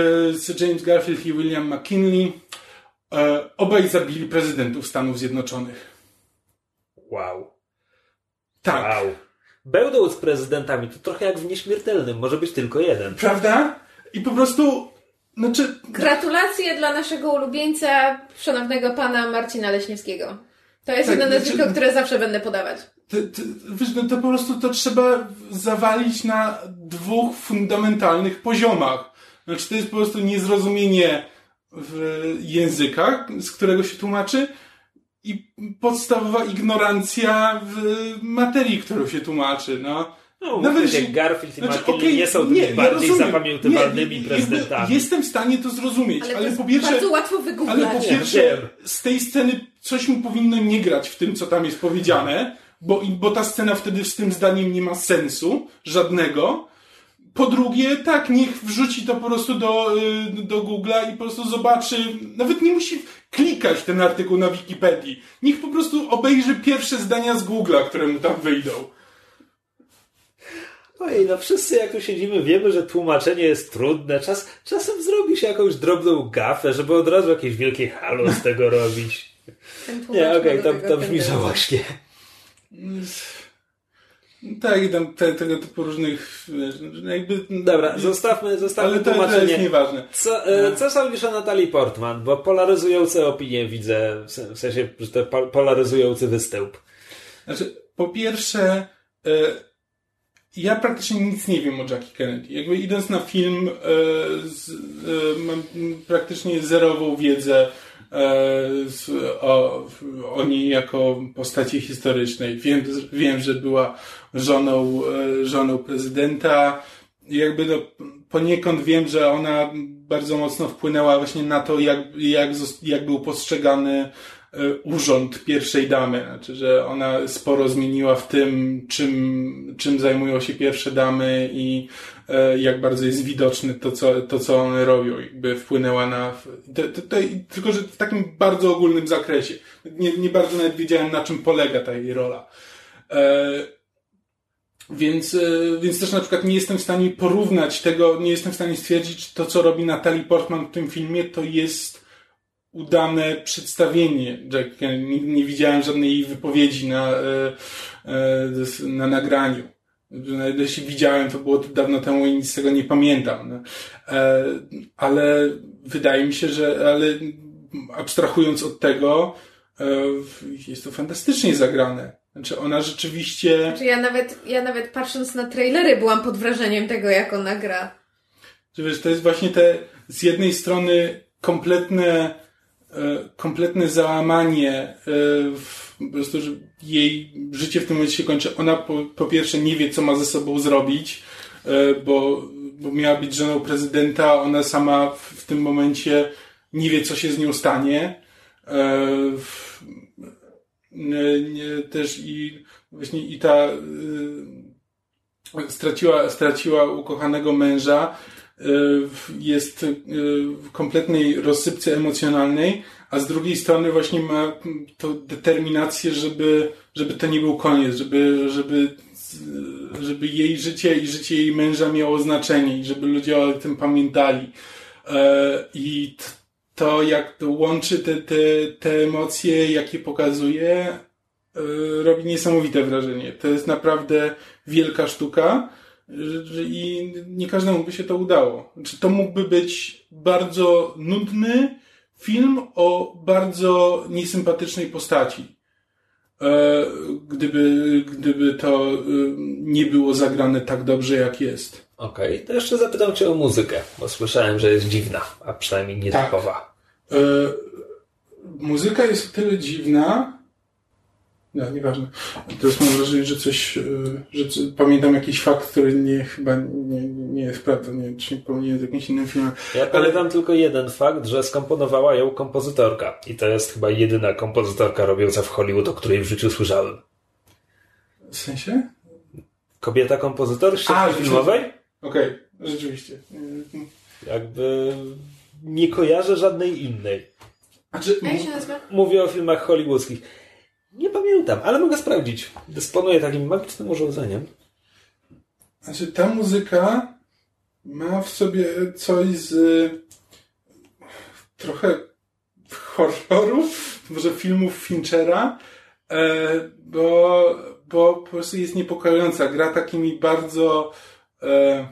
James Garfield i William McKinley? E, obaj zabili prezydentów Stanów Zjednoczonych. Wow. Tak. Wow. Będą z prezydentami, to trochę jak w nieśmiertelnym, może być tylko jeden. Prawda? I po prostu. Znaczy... Gratulacje dla naszego ulubieńca, szanownego pana Marcina Leśniewskiego. To jest tak, jedno znaczy- nazwisko, które zawsze będę podawać. To, to, wiesz, no to po prostu to trzeba zawalić na dwóch fundamentalnych poziomach. Znaczy, to jest po prostu niezrozumienie w językach, z którego się tłumaczy, i podstawowa ignorancja w materii, którą się tłumaczy, no. No, Nawet że Garfield i znaczy, okay, nie są nie, bardziej ja zapamiętywalnymi prezydentami. Jestem w stanie to zrozumieć, ale, ale po pierwsze... bardzo łatwo wygooglać. Ale po pierwsze, z tej sceny coś mu powinno nie grać w tym, co tam jest powiedziane, bo, bo ta scena wtedy z tym zdaniem nie ma sensu, żadnego. Po drugie, tak, niech wrzuci to po prostu do, y, do Google'a i po prostu zobaczy, nawet nie musi klikać ten artykuł na Wikipedii. Niech po prostu obejrzy pierwsze zdania z Google'a, które mu tam wyjdą. Ojej, no wszyscy jak tu siedzimy wiemy, że tłumaczenie jest trudne. Czas, czasem zrobi się jakąś drobną gafę, żeby od razu jakieś wielkie halo z tego robić. Nie, okej, okay, to, to brzmi żałośnie. Tak, i tam te, tego typu różnych, no, jakby... Dobra, zostawmy, zostawmy Ale to, tłumaczenie. to jest nieważne. Co, e, co sądzisz o Natalii Portman? Bo polaryzujące opinie widzę, w sensie, że to polaryzujący występ. Znaczy, po pierwsze, e, ja praktycznie nic nie wiem o Jackie Kennedy. Jakby idąc na film, e, z, e, mam praktycznie zerową wiedzę o, o niej jako postaci historycznej. Wiem, wiem że była żoną, e, żoną prezydenta. Jakby no, poniekąd wiem, że ona bardzo mocno wpłynęła właśnie na to, jak, jak, jak był postrzegany E, urząd pierwszej damy. Znaczy, że ona sporo zmieniła w tym, czym, czym zajmują się pierwsze damy i e, jak bardzo jest widoczne to, co, to, co one robią. Jakby wpłynęła na... To, to, to, tylko, że w takim bardzo ogólnym zakresie. Nie, nie bardzo nawet wiedziałem, na czym polega ta jej rola. E, więc, e, więc też na przykład nie jestem w stanie porównać tego, nie jestem w stanie stwierdzić, czy to, co robi Natalie Portman w tym filmie, to jest udane przedstawienie Jack. Nie, nie widziałem żadnej jej wypowiedzi na, e, e, na nagraniu. Nawet jeśli widziałem, to było to dawno temu i nic z tego nie pamiętam. No. E, ale wydaje mi się, że ale abstrahując od tego, jest to fantastycznie zagrane. Znaczy ona rzeczywiście... Znaczy ja nawet, ja nawet patrząc na trailery byłam pod wrażeniem tego, jak ona gra. Wiesz, to jest właśnie te z jednej strony kompletne E, kompletne załamanie, e, po prostu, że jej życie w tym momencie się kończy. Ona po, po pierwsze nie wie, co ma ze sobą zrobić, e, bo, bo miała być żoną prezydenta, ona sama w, w tym momencie nie wie, co się z nią stanie. Też i właśnie i ta straciła, straciła ukochanego męża, jest w kompletnej rozsypce emocjonalnej, a z drugiej strony właśnie ma to determinację, żeby, żeby to nie był koniec, żeby, żeby, żeby jej życie i życie jej męża miało znaczenie i żeby ludzie o tym pamiętali. E, I to, jak to łączy te, te, te emocje, jakie pokazuje, e, robi niesamowite wrażenie. To jest naprawdę wielka sztuka i nie każdemu by się to udało. Znaczy, to mógłby być bardzo nudny film o bardzo niesympatycznej postaci. E, gdyby, gdyby to e, nie było zagrane tak dobrze, jak jest. Okej, okay, to jeszcze zapytam Cię o muzykę, bo słyszałem, że jest dziwna, a przynajmniej nietypowa. Tak. E, muzyka jest o tyle dziwna, no, nieważne. Teraz mam wrażenie, że coś, e, że pamiętam jakiś fakt, który nie, chyba nie, nie jest prawdą, nie czy nie powinienem z jakimś innym filmem. Ja Ale... pamiętam tylko jeden fakt, że skomponowała ją kompozytorka. I to jest chyba jedyna kompozytorka robiąca w Hollywood, o której w życiu słyszałem. W sensie? Kobieta kompozytor ścieżki filmowej? Okej, okay, rzeczywiście. Jakby nie kojarzę żadnej innej. A czy... Jak się nazywa? Mówię o filmach hollywoodzkich. Nie pamiętam, ale mogę sprawdzić. Dysponuję takim magicznym urządzeniem. Znaczy, ta muzyka ma w sobie coś z trochę horroru, może filmów Finchera, e, bo, bo po prostu jest niepokojąca. Gra takimi bardzo e,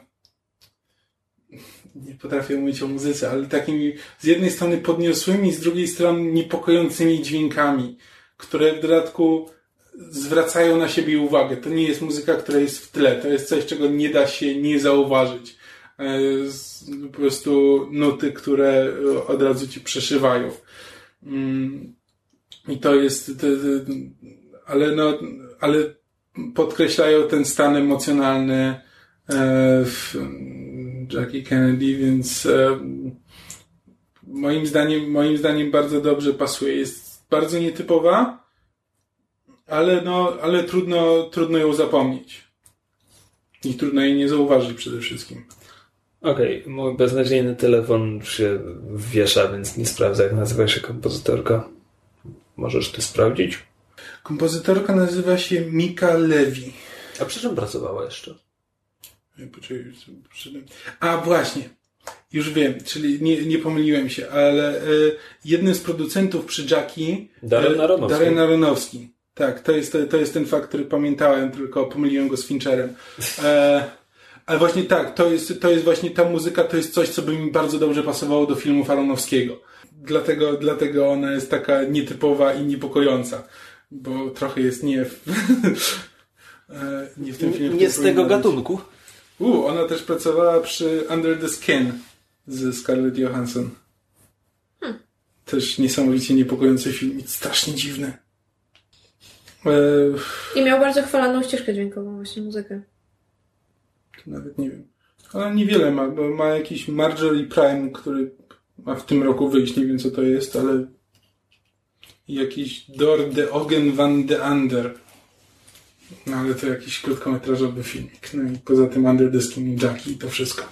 nie potrafię mówić o muzyce, ale takimi z jednej strony podniosłymi, z drugiej strony niepokojącymi dźwiękami które w dodatku zwracają na siebie uwagę. To nie jest muzyka, która jest w tle. To jest coś, czego nie da się nie zauważyć. E, po prostu nuty, które od razu ci przeszywają. Mm, I to jest, ale no, ale podkreślają ten stan emocjonalny e, w Jackie Kennedy, więc e, moim zdaniem, moim zdaniem bardzo dobrze pasuje. Jest bardzo nietypowa, ale, no, ale trudno, trudno ją zapomnieć. I trudno jej nie zauważyć przede wszystkim. Okej, okay, mój beznadziejny telefon się wiesza, więc nie sprawdzę, jak nazywa się kompozytorka. Możesz ty sprawdzić? Kompozytorka nazywa się Mika Levi. A przy czym pracowała jeszcze? Poczekaj, A właśnie. Już wiem, czyli nie, nie pomyliłem się, ale e, jednym z producentów przy Jackie Darren Aronowski. Darren Aronowski. Tak, to jest, to, jest ten fakt, który pamiętałem, tylko pomyliłem go z Fincherem. E, ale właśnie tak, to jest, to jest właśnie ta muzyka, to jest coś, co by mi bardzo dobrze pasowało do filmu Aronowskiego. Dlatego, dlatego ona jest taka nietypowa i niepokojąca. Bo trochę jest nie... E, nie w tym filmie. Nie z tego gatunku. U, ona też pracowała przy Under the Skin z Scarlett Johansson. Hmm. Też niesamowicie niepokojący film, strasznie dziwny. E... I miał bardzo chwaloną ścieżkę dźwiękową, właśnie muzykę. Nawet nie wiem. Ona niewiele ma, bo ma jakiś Marjorie Prime, który ma w tym roku wyjść, nie wiem co to jest, ale jakiś Dor de Ogen van de Ander. No ale to jakiś krótkometrażowy filmik. No i poza tym Under the Skin Jackie i to wszystko.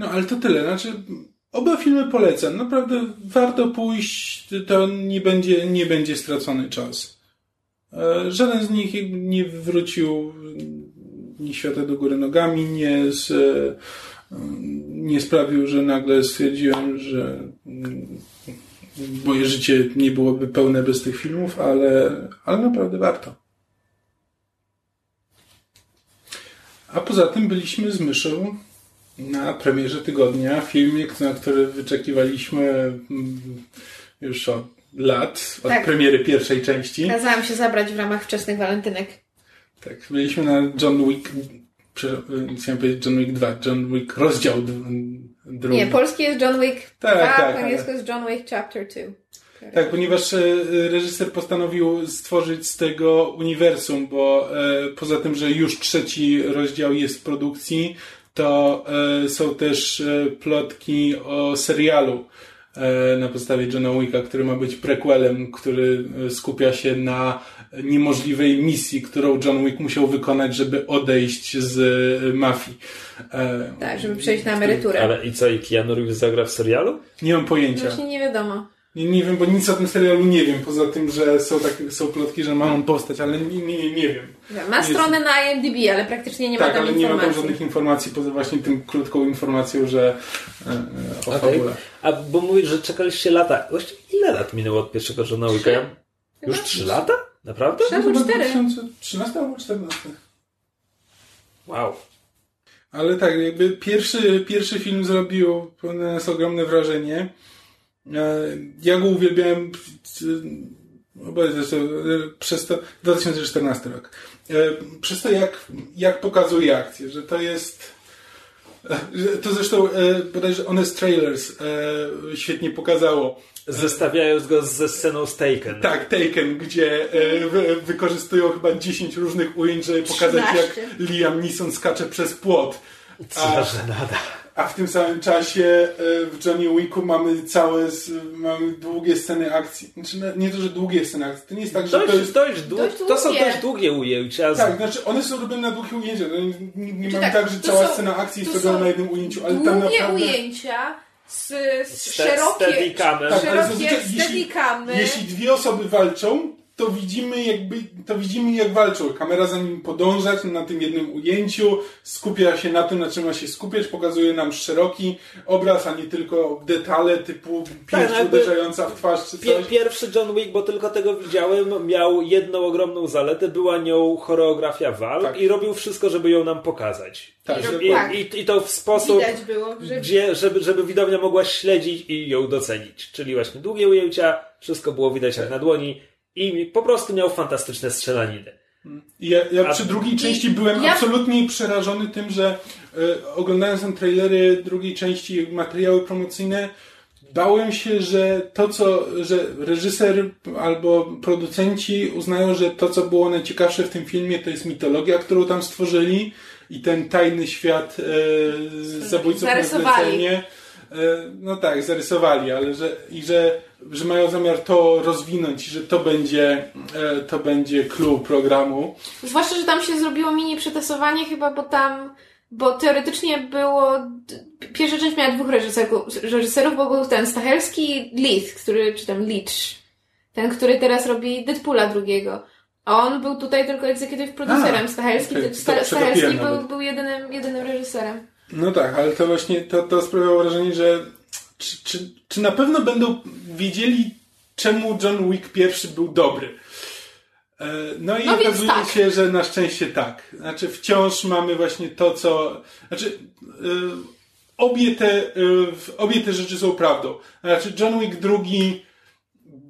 No ale to tyle. Znaczy, oba filmy polecam. Naprawdę warto pójść, to nie będzie, nie będzie stracony czas. E, żaden z nich nie wrócił ni świata do góry nogami, nie, z, e, nie sprawił, że nagle stwierdziłem, że mm, moje życie nie byłoby pełne bez tych filmów, ale, ale naprawdę warto. A poza tym byliśmy z myszą na premierze tygodnia, filmie, na który wyczekiwaliśmy mm, już od lat, od tak. premiery pierwszej części. Kazałam się zabrać w ramach wczesnych walentynek. Tak, byliśmy na John Wick, chciałem powiedzieć John Wick 2, John Wick rozdział drugi. Nie, polski jest John Wick tak, 2, tak, po angielsku ale... jest John Wick Chapter 2. Tak, ponieważ e, reżyser postanowił stworzyć z tego uniwersum, bo e, poza tym, że już trzeci rozdział jest w produkcji, to e, są też plotki o serialu na podstawie Johna Wicka, który ma być prequelem, który skupia się na niemożliwej misji, którą John Wick musiał wykonać, żeby odejść z mafii. Tak, żeby przejść na emeryturę. Ale i co, i Keanu Reeves zagra w serialu? Nie mam pojęcia. Właśnie nie wiadomo. Nie, nie wiem, bo nic o tym serialu nie wiem, poza tym, że są, takie, są plotki, że ma on postać, ale nie, nie, nie wiem. Ma stronę na IMDb, ale praktycznie nie ma tak, tam ale informacji. nie ma tam żadnych informacji, poza właśnie tym krótką informacją, że e, e o okay. fabule. A bo mówisz, że czekaliście lata. Właściwie ile lat minęło od pierwszego Johna Wicka? Już trzy lata? Naprawdę? Trzy albo cztery. 2013 albo 2014. Wow. Ale tak, jakby pierwszy, pierwszy film zrobił na nas ogromne wrażenie. E, ja go uwielbiałem przez to 2014 rok. E, przez to, jak, jak pokazuje akcję, że to jest. E, to zresztą bodajże Honest Trailers świetnie pokazało. Zestawiając go ze sceną z Taken. Tak, Taken, gdzie wykorzystują chyba 10 różnych ujęć, żeby pokazać, 13. jak Liam Neeson skacze przez płot. Co za żenada. A w tym samym czasie e, w Johnny Wicku mamy całe, mamy długie sceny akcji. Znaczy, nie to, że długie sceny akcji. To nie jest tak, że dość, to jest... Dość, dość, to są dość długie ujęcia. Tak, znaczy one są robione na długich ujęciach. No, nie, nie mamy tak, tak, że cała są, scena akcji jest robiona na jednym ujęciu, ale tam naprawdę... ujęcia z, z szerokie, steadicamy. Tak, szerokie jeśli, jeśli dwie osoby walczą, to widzimy jakby, to widzimy jak walczą. Kamera za nim podążać na tym jednym ujęciu, skupia się na tym, na czym ma się skupiać, pokazuje nam szeroki obraz, a nie tylko detale typu pięść tak, uderzająca w twarz czy coś. Pierwszy John Wick, bo tylko tego widziałem, miał jedną ogromną zaletę, była nią choreografia walk tak. i robił wszystko, żeby ją nam pokazać. Tak, I, i, i, to w sposób, było, że... gdzie, żeby, żeby widownia mogła śledzić i ją docenić. Czyli właśnie długie ujęcia, wszystko było widać jak na dłoni, i po prostu miał fantastyczne strzelaniny. Ja, ja przy drugiej części byłem ja... absolutnie przerażony tym, że e, oglądając ten trailery drugiej części, materiały promocyjne, bałem się, że to, co, że reżyser albo producenci uznają, że to, co było najciekawsze w tym filmie, to jest mitologia, którą tam stworzyli i ten tajny świat e, zabójców na zlecenie. E, no tak, zarysowali, ale że, i że, że mają zamiar to rozwinąć i że to będzie, e, to będzie clue programu. Zwłaszcza, że tam się zrobiło mini przetasowanie chyba, bo tam, bo teoretycznie było, pierwsza część miała dwóch reżyserów, reżyserów bo był ten Stachelski Leith, który, czy tam Leach, ten, który teraz robi Deadpoola drugiego. A on był tutaj tylko executive producerem. Stachelski, okay. Stachelski był, był jedynym, jedynym reżyserem. No tak, ale to właśnie to, to sprawiało wrażenie, że czy, czy, czy na pewno będą wiedzieli, czemu John Wick pierwszy był dobry. E, no i no okazuje tak. się, że na szczęście tak. Znaczy wciąż mamy właśnie to, co... Znaczy yy, obie, te, yy, obie te rzeczy są prawdą. Znaczy John Wick drugi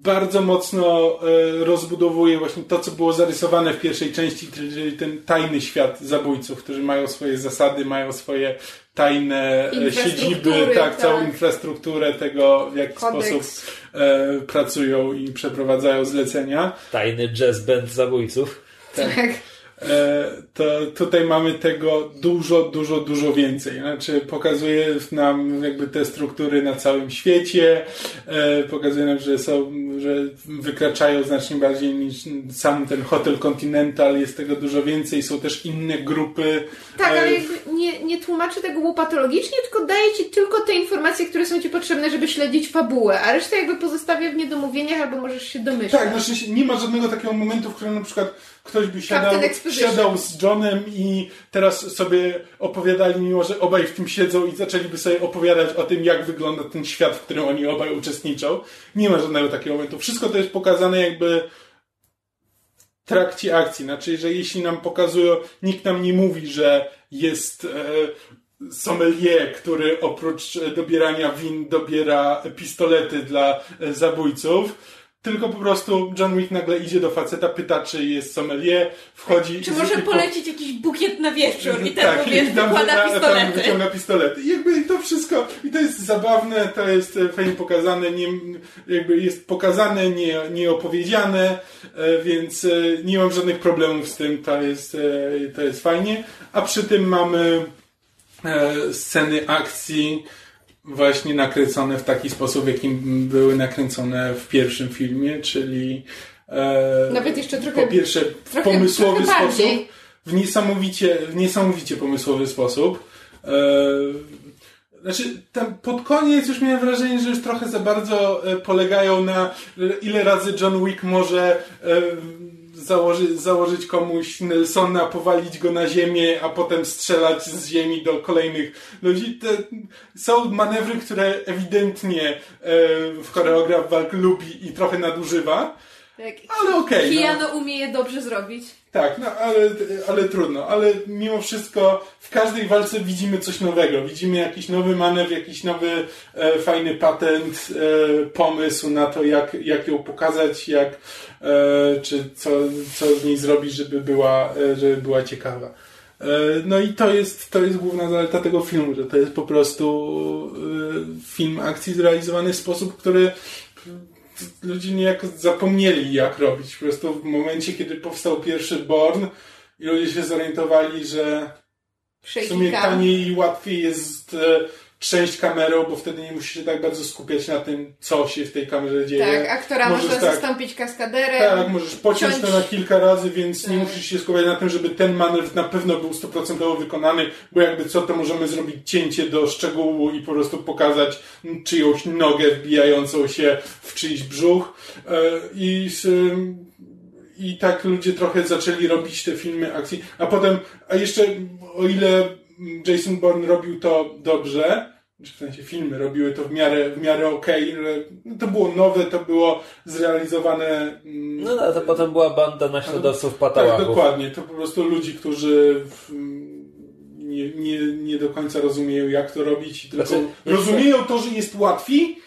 bardzo mocno e, rozbudowuje właśnie to, co było zarysowane w pierwszej części, czyli ten tajny świat zabójców, którzy mają swoje zasady, mają swoje tajne e, siedziby, tak, tak, całą infrastrukturę tego, w jaki Kodeks. sposób e, pracują i przeprowadzają zlecenia. Tajny jazz band zabójców. tak. tak. E, to tutaj mamy tego dużo, dużo, dużo więcej. Znaczy pokazuje nam jakby te struktury na całym świecie, e, pokazuje nam, że są, że wykraczają znacznie bardziej niż sam ten Hotel Continental, jest tego dużo więcej, są też inne grupy. Tak, ale e, nie, nie tłumaczy tego łopatologicznie, tylko daje ci tylko te informacje, które są ci potrzebne, żeby śledzić fabułę, a resztę jakby pozostawia w niedomówieniach albo możesz się domyślać. Tak, znaczy nie ma żadnego takiego momentu, w którym na przykład ktoś by siadał, siadał z Johnem i teraz sobie opowiadali, mimo że obaj w tym siedzą i zaczęliby sobie opowiadać o tym, jak wygląda ten świat, w którym oni obaj uczestniczą. Nie ma żadnego takiego momentu. Wszystko to jest pokazane jakby w trakcie akcji. Znaczy, że jeśli nam pokazują, nikt nam nie mówi, że jest e, sommelier, który oprócz dobierania win dobiera pistolety dla e, zabójców, tylko po prostu John Wick nagle idzie do faceta, pyta, czy jest sommelier, wchodzi... Czy może polecić jakiś bukiet na wieczór i ten tak, wiesz, wykłada pistolety. Tam wyciąga pistolety. I jakby to wszystko, i to jest zabawne, to jest e, fajnie pokazane, nie, jakby jest pokazane, nie, nie opowiedziane, e, więc e, nie mam żadnych problemów z tym, to jest, to jest fajnie. A przy tym mamy sceny akcji, właśnie nakręcone w taki sposób, w jakim były nakręcone w pierwszym filmie, czyli e, nawet jeszcze trochę po pierwsze w trochę, pomysłowy trochę sposób, w niesamowicie, w niesamowicie pomysłowy sposób. E, znaczy, tam pod koniec już miałem wrażenie, że już trochę za bardzo e, polegają na ile razy John Wick może e, założy, założyć komuś Nelsona, powalić go na ziemię, a potem strzelać z ziemi do kolejnych ludzi. Te są manewry, które ewidentnie e, w choreograf walk lubi i trochę nadużywa. Tak. Ale okej. Okay, Kijano no. umie je dobrze zrobić. Tak, no ale, ale trudno. Ale mimo wszystko w każdej walce widzimy coś nowego. Widzimy jakiś nowy manewr, jakiś nowy e, fajny patent, e, pomysł na to, jak, jak ją pokazać, jak, e, czy co, co z niej zrobić, żeby była, e, żeby była ciekawa. E, no i to jest, to jest główna zaleta tego filmu, że to jest po prostu e, film akcji zrealizowany w sposób, który ludzie niejako zapomnieli jak robić. Po prostu w momencie, kiedy powstał pierwszy Born i ludzie się zorientowali, że w sumie taniej i łatwiej jest trzęść kamerą, bo wtedy nie musisz się tak bardzo skupiać na tym, co się w tej kamerze dzieje. Tak, aktora możesz może tak, zastąpić kaskaderem. Tak, możesz pociąć ciąć... to na kilka razy, więc tak. nie musisz się skupiać na tym, żeby ten manewr na pewno był stuprocentowo wykonany, bo jakby co, to możemy zrobić cięcie do szczegółu i po prostu pokazać czyjąś nogę wbijającą się w czyjś brzuch. E, I i tak ludzie trochę zaczęli robić te filmy akcji. A potem, a jeszcze o ile Jason Bourne robił to dobrze, w sensie filmy robiły to w miarę, w miarę okej, okay. no to było nowe, to było zrealizowane... Mm, no, no to potem była banda naśladowców patałachów. Tak, dokładnie. To po prostu ludzi, którzy nie, nie, nie do końca rozumieją, jak to robić, tylko znaczy, rozumieją to, że jest łatwiej,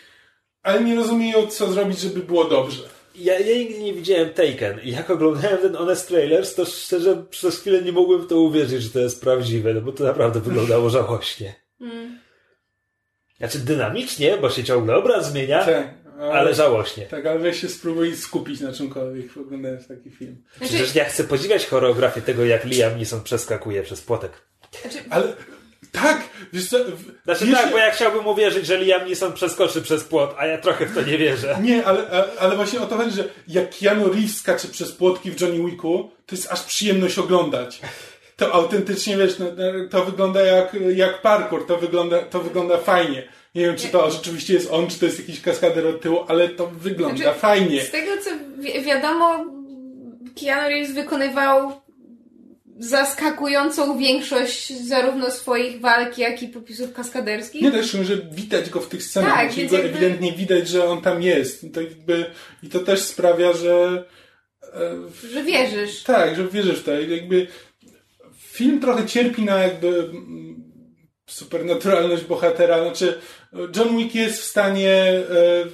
ale nie rozumieją, co zrobić, żeby było dobrze. Ja, ja nigdy nie widziałem Taken i jak oglądałem ten Honest Trailers, to szczerze przez chwilę nie mogłem w to uwierzyć, że to jest prawdziwe, no bo to naprawdę wyglądało żałośnie. Mm. Znaczy dynamicznie, bo się ciągle obraz zmienia, tak, ale, ale, żałośnie. Tak, ale weź się spróbuj skupić na czymkolwiek oglądając taki film. Znaczy... Przecież ja chcę podziwiać choreografię tego, jak Liam Neeson przeskakuje przez płotek. Znaczy... Ale tak, wiesz co, Znaczy wiesz, tak, bo ja chciałbym uwierzyć, że Liam Neeson przeskoczy przez płot, a ja trochę w to nie wierzę. Nie, ale, ale właśnie o to chodzi, że jak Keanu Reeves skacze przez płotki w Johnny Wicku, to jest aż przyjemność oglądać. To autentycznie, wiesz, no, no, to wygląda jak, jak parkour, to wygląda, to wygląda fajnie. Nie wiem, czy to rzeczywiście jest on, czy to jest jakiś kaskader od tyłu, ale to wygląda znaczy, fajnie. Z tego, co wi wiadomo, Keanu Reeves wykonywał zaskakującą większość zarówno swoich walk, jak i popisów kaskaderskich. Nie też, że widać go w tych scenach. Tak, jakby... ewidentnie widać, że on tam jest. I to, jakby, I to też sprawia, że... E, że wierzysz. Tak, że wierzysz w to. Jakby film trochę cierpi na jakby mm, supernaturalność bohatera. Znaczy, John Wick jest w stanie e,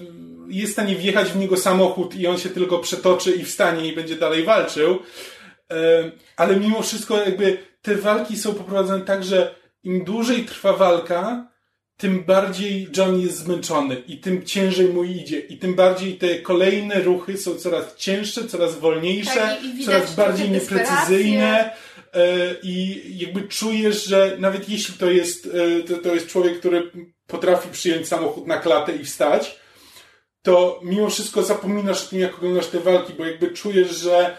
jest w stanie wjechać w niego samochód i on się tylko przetoczy i wstanie i będzie dalej walczył. Ale mimo wszystko jakby te walki są poprowadzone tak, że im dłużej trwa walka, tym bardziej John jest zmęczony i tym ciężej mu idzie i tym bardziej te kolejne ruchy są coraz cięższe, coraz wolniejsze, Tak, i- i coraz bardziej nieprecyzyjne. e, i jakby czujesz, że nawet jeśli to jest, e, to, to jest człowiek, który potrafi przyjąć samochód na klatę i wstać, to mimo wszystko zapominasz o tym, jak oglądasz te walki, bo jakby czujesz, że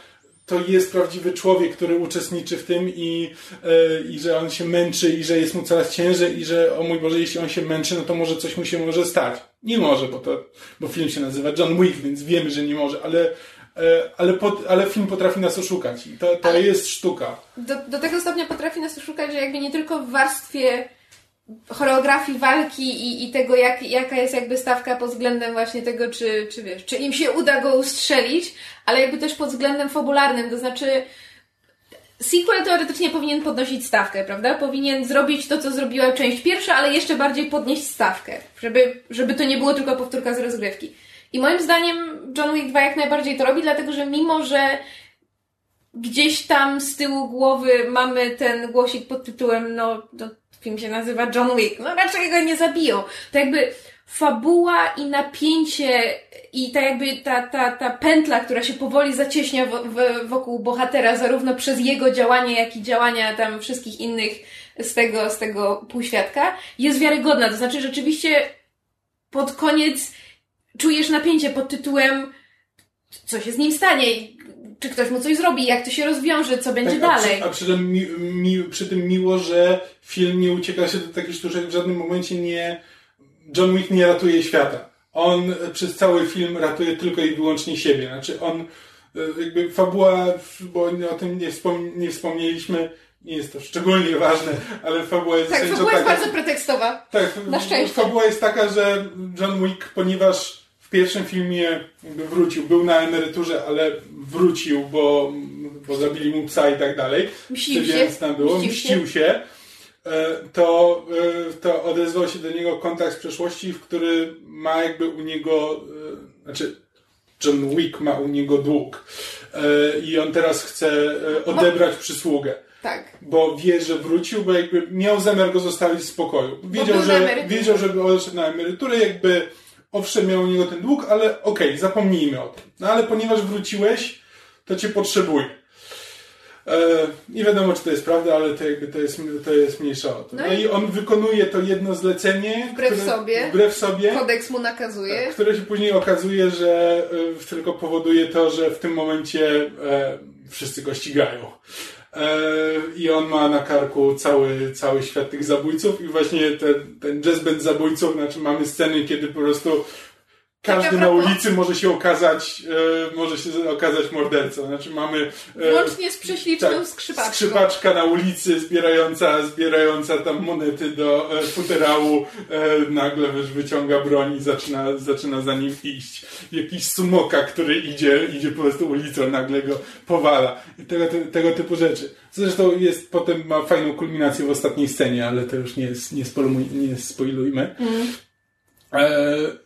to jest prawdziwy człowiek, który uczestniczy w tym i, e, i że on się męczy i że jest mu coraz ciężej i że o mój Boże, jeśli on się męczy, no to może coś mu się może stać. Nie może, bo to, bo film się nazywa John Wick, więc wiemy, że nie może, ale, e, ale, pot, ale film potrafi nas oszukać i to, to jest sztuka. Do, do tego stopnia potrafi nas oszukać, że jakby nie tylko w warstwie choreografii walki i, i tego, jak, jaka jest jakby stawka pod względem właśnie tego, czy, czy wiesz, czy im się uda go ustrzelić, ale jakby też pod względem fabularnym, to znaczy sequel teoretycznie powinien podnosić stawkę, prawda? Powinien zrobić to, co zrobiła część pierwsza, ale jeszcze bardziej podnieść stawkę, żeby, żeby to nie było tylko powtórka z rozgrywki. I moim zdaniem John Wick 2 jak najbardziej to robi, dlatego że mimo, że gdzieś tam z tyłu głowy mamy ten głosik pod tytułem, no, no film się nazywa John Wick, no raczej go nie zabiją. To jakby fabuła i napięcie i ta jakby ta, ta, ta pętla, która się powoli zacieśnia w, w, wokół bohatera, zarówno przez jego działanie, jak i działania tam wszystkich innych z tego, z tego półświadka, jest wiarygodna. To znaczy rzeczywiście pod koniec czujesz napięcie pod tytułem co się z nim stanie, czy ktoś mu coś zrobi, jak to się rozwiąże, co będzie Tak, a dalej. Przy, a przy, tym mi, mi, przy tym miło, że film nie ucieka się do takich sztuczek, w żadnym momencie nie. John Wick nie ratuje świata. On przez cały film ratuje tylko i wyłącznie siebie. Znaczy on, e, jakby fabuła, bo o tym nie, wspom, nie wspomnieliśmy, nie jest to szczególnie ważne, ale fabuła jest Tak, fabuła jest taka- bardzo pretekstowa. tak, Na szczęście. fabuła jest taka, że John Wick, ponieważ pierwszym filmie jakby wrócił, był na emeryturze, ale wrócił, bo, bo zabili mu psa i tak dalej. Mścił się. Więc tam było, Mścił się. e, To, e, to odezwał się do niego kontakt z przeszłości, w który ma jakby u niego, e, znaczy John Wick ma u niego dług. I on teraz chce odebrać przysługę Tak. bo wie, że wrócił, bo jakby miał zamiar go zostawić w spokoju. Wiedział, że, wiedział, żeby odszedł na emeryturę, jakby owszem miał u niego ten dług, ale okej, zapomnijmy o tym. No ale ponieważ wróciłeś, to cię potrzebuję. E, nie wiadomo, czy to jest prawda, ale to jakby to jest, to jest mniejsza o to. No No, i- on wykonuje to jedno zlecenie. Wbrew sobie. Wbrew sobie. Kodeks mu nakazuje. Tak, które się później okazuje, że y, tylko powoduje to, że w tym momencie e, wszyscy go ścigają. E, I on ma na karku cały, cały świat tych zabójców i właśnie ten, ten jazz zabójców, znaczy mamy sceny, kiedy po prostu każdy Tak a na ulicy może się okazać, e, może się okazać mordercą. Znaczy mamy e, Łącznie z prześliczną tak, skrzypaczką. Skrzypaczka na ulicy zbierająca, zbierająca tam monety do e, futerału e, nagle wyciąga broń i zaczyna, zaczyna za nim iść. Jakiś sumoka, który idzie, idzie po prostu ulicą, nagle go powala. I tego, ty- tego typu rzeczy. Zresztą jest, potem ma fajną kulminację w ostatniej scenie, ale to już nie, jest, nie, spoiluj, nie spoilujmy. E,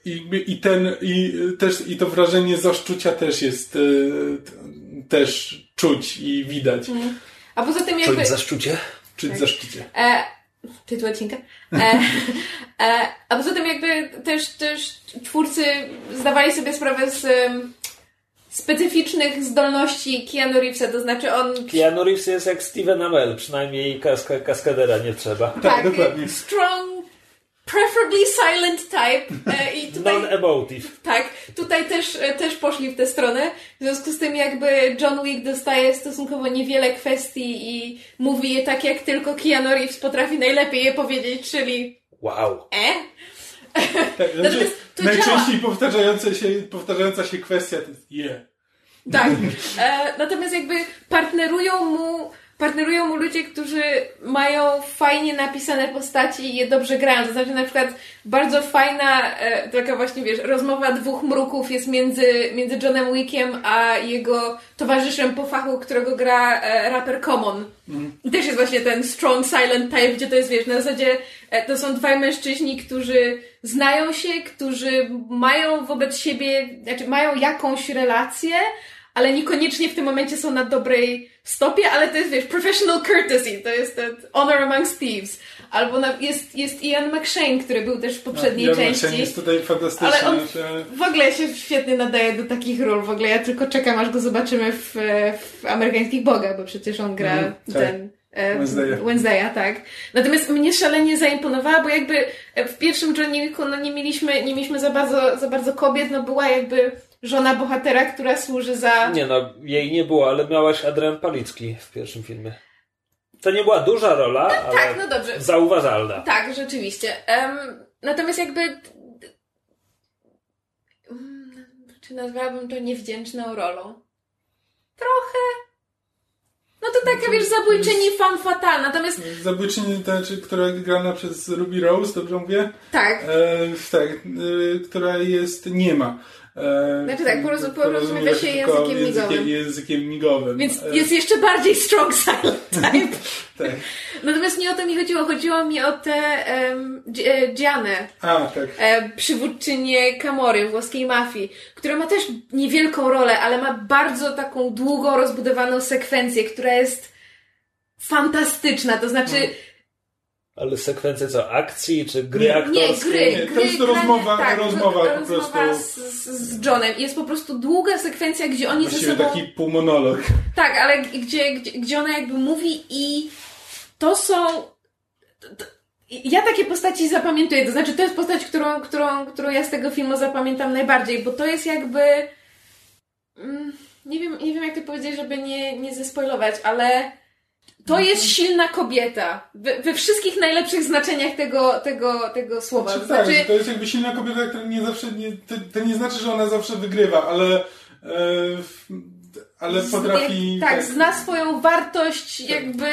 i, I ten, i też, i to wrażenie zaszczucia też jest, e, też czuć i widać. A poza tym jakby... jest za szczucie? Czuć zaszczycie. E, tytuł odcinka. E, e, a poza tym jakby też, też twórcy zdawali sobie sprawę z em, specyficznych zdolności Keanu Reevesa, to znaczy on Keanu Reeves jest jak Steven Amell, przynajmniej kaska, kaskadera nie trzeba. Tak, dokładnie. strong, preferably silent type e, i tutaj Non-emotive. tak, tutaj też, e, też poszli w tę stronę. W związku z tym jakby John Wick dostaje stosunkowo niewiele kwestii i mówi je tak, jak tylko Keanu Reeves potrafi najlepiej je powiedzieć, czyli Wow. e? Tak, znaczy, Natomiast to najczęściej powtarzające się, powtarzająca się kwestia to jest yeah. Tak. E, natomiast jakby partnerują mu partnerują mu ludzie, którzy mają fajnie napisane postaci i je dobrze grają. To znaczy na przykład bardzo fajna e, taka właśnie, wiesz, rozmowa dwóch mruków jest między, między Johnem Wickiem a jego towarzyszem po fachu, którego gra e, raper Common. I też jest właśnie ten strong silent type, gdzie to jest, wiesz, na zasadzie e, to są dwaj mężczyźni, którzy znają się, którzy mają wobec siebie, znaczy mają jakąś relację, ale niekoniecznie w tym momencie są na dobrej stopie, ale to jest, wiesz, professional courtesy, to jest ten honor amongst thieves. Albo na, jest, jest Ian McShane, który był też w poprzedniej ja części. jest tutaj fantastyczny. Ale on w ogóle się świetnie nadaje do takich ról. W ogóle ja tylko czekam, aż go zobaczymy w, w amerykańskich bogach, bo przecież on gra Mhm, tak. ten. e, Wednesdaya. Wednesdaya, tak. Natomiast mnie szalenie zaimponowała, bo jakby w pierwszym Wicku no nie mieliśmy, nie mieliśmy za bardzo, za bardzo kobiet, no była jakby żona bohatera, która służy za... Nie no, jej nie było, ale miałaś Adrian Palicki w pierwszym filmie. To nie była duża rola, ale Tak, no dobrze. zauważalna. Tak, rzeczywiście. Em, natomiast jakby. Mm, Czy nazwałabym to niewdzięczną rolą? Trochę. No to taka, wiesz, zabójczyni fan fatal. Natomiast Zabójczyni, ta, czy, która grana przez Ruby Rose, dobrze mówię? tak, E, tak, e, która jest niema. E, Znaczy tak, porozum- porozumiewa się tylko językiem migowym. Językiem migowym. więc E, jest jeszcze bardziej strong silent type. Tak. Natomiast nie o to mi chodziło. Chodziło mi o tę um, Gianę. A, tak. e, przywódczynię Kamory, włoskiej mafii, która ma też niewielką rolę, ale ma bardzo taką długo rozbudowaną sekwencję, która jest fantastyczna. To znaczy, Ale sekwencje co, akcji czy gry Nie, nie, aktorskie? gry, Nie, to gry, jest rozmowa- tak, rozmowa po rozmowa prostu. Z, z, Johnem. Jest po prostu długa sekwencja, gdzie oni ze Właściwie sobą... taki półmonolog. Tak, ale gdzie, gdzie, gdzie ona jakby mówi i to są... Ja takie postaci zapamiętuję, to znaczy to jest postać, którą, którą, którą ja z tego filmu zapamiętam najbardziej, bo to jest jakby... Mm, Nie wiem, nie wiem jak to powiedzieć, żeby nie, nie zespoilować, ale to jest silna kobieta. We, we wszystkich najlepszych znaczeniach tego, tego, tego słowa. Czy To tak, znaczy, to jest jakby silna kobieta, która nie zawsze, nie, to, to nie znaczy, że ona zawsze wygrywa, ale, e, ale potrafi... Jak, tak, zna swoją wartość, jakby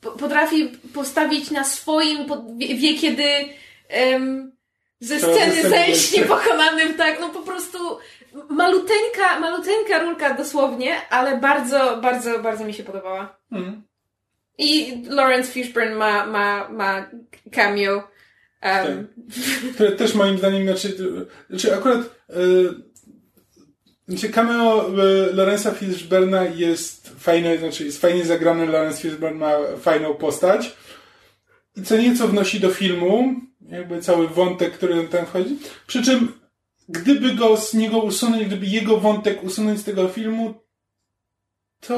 po- potrafi postawić na swoim, wie, wie kiedy em, ze sceny zejść. niepokonanym, tak, no po prostu maluteńka, maluteńka rulka dosłownie, ale bardzo, bardzo, bardzo mi się podobała. Mhm. I Lawrence Fishburne ma, ma, ma cameo. Um, Które też moim zdaniem, znaczy, znaczy akurat e, znaczy cameo e, Lorenza Fishburna jest fajne, znaczy jest fajnie zagrane, Lawrence Fishburne ma fajną postać i co nieco wnosi do filmu, jakby cały wątek, który tam wchodzi, przy czym gdyby go z niego usunąć, gdyby jego wątek usunąć z tego filmu, to...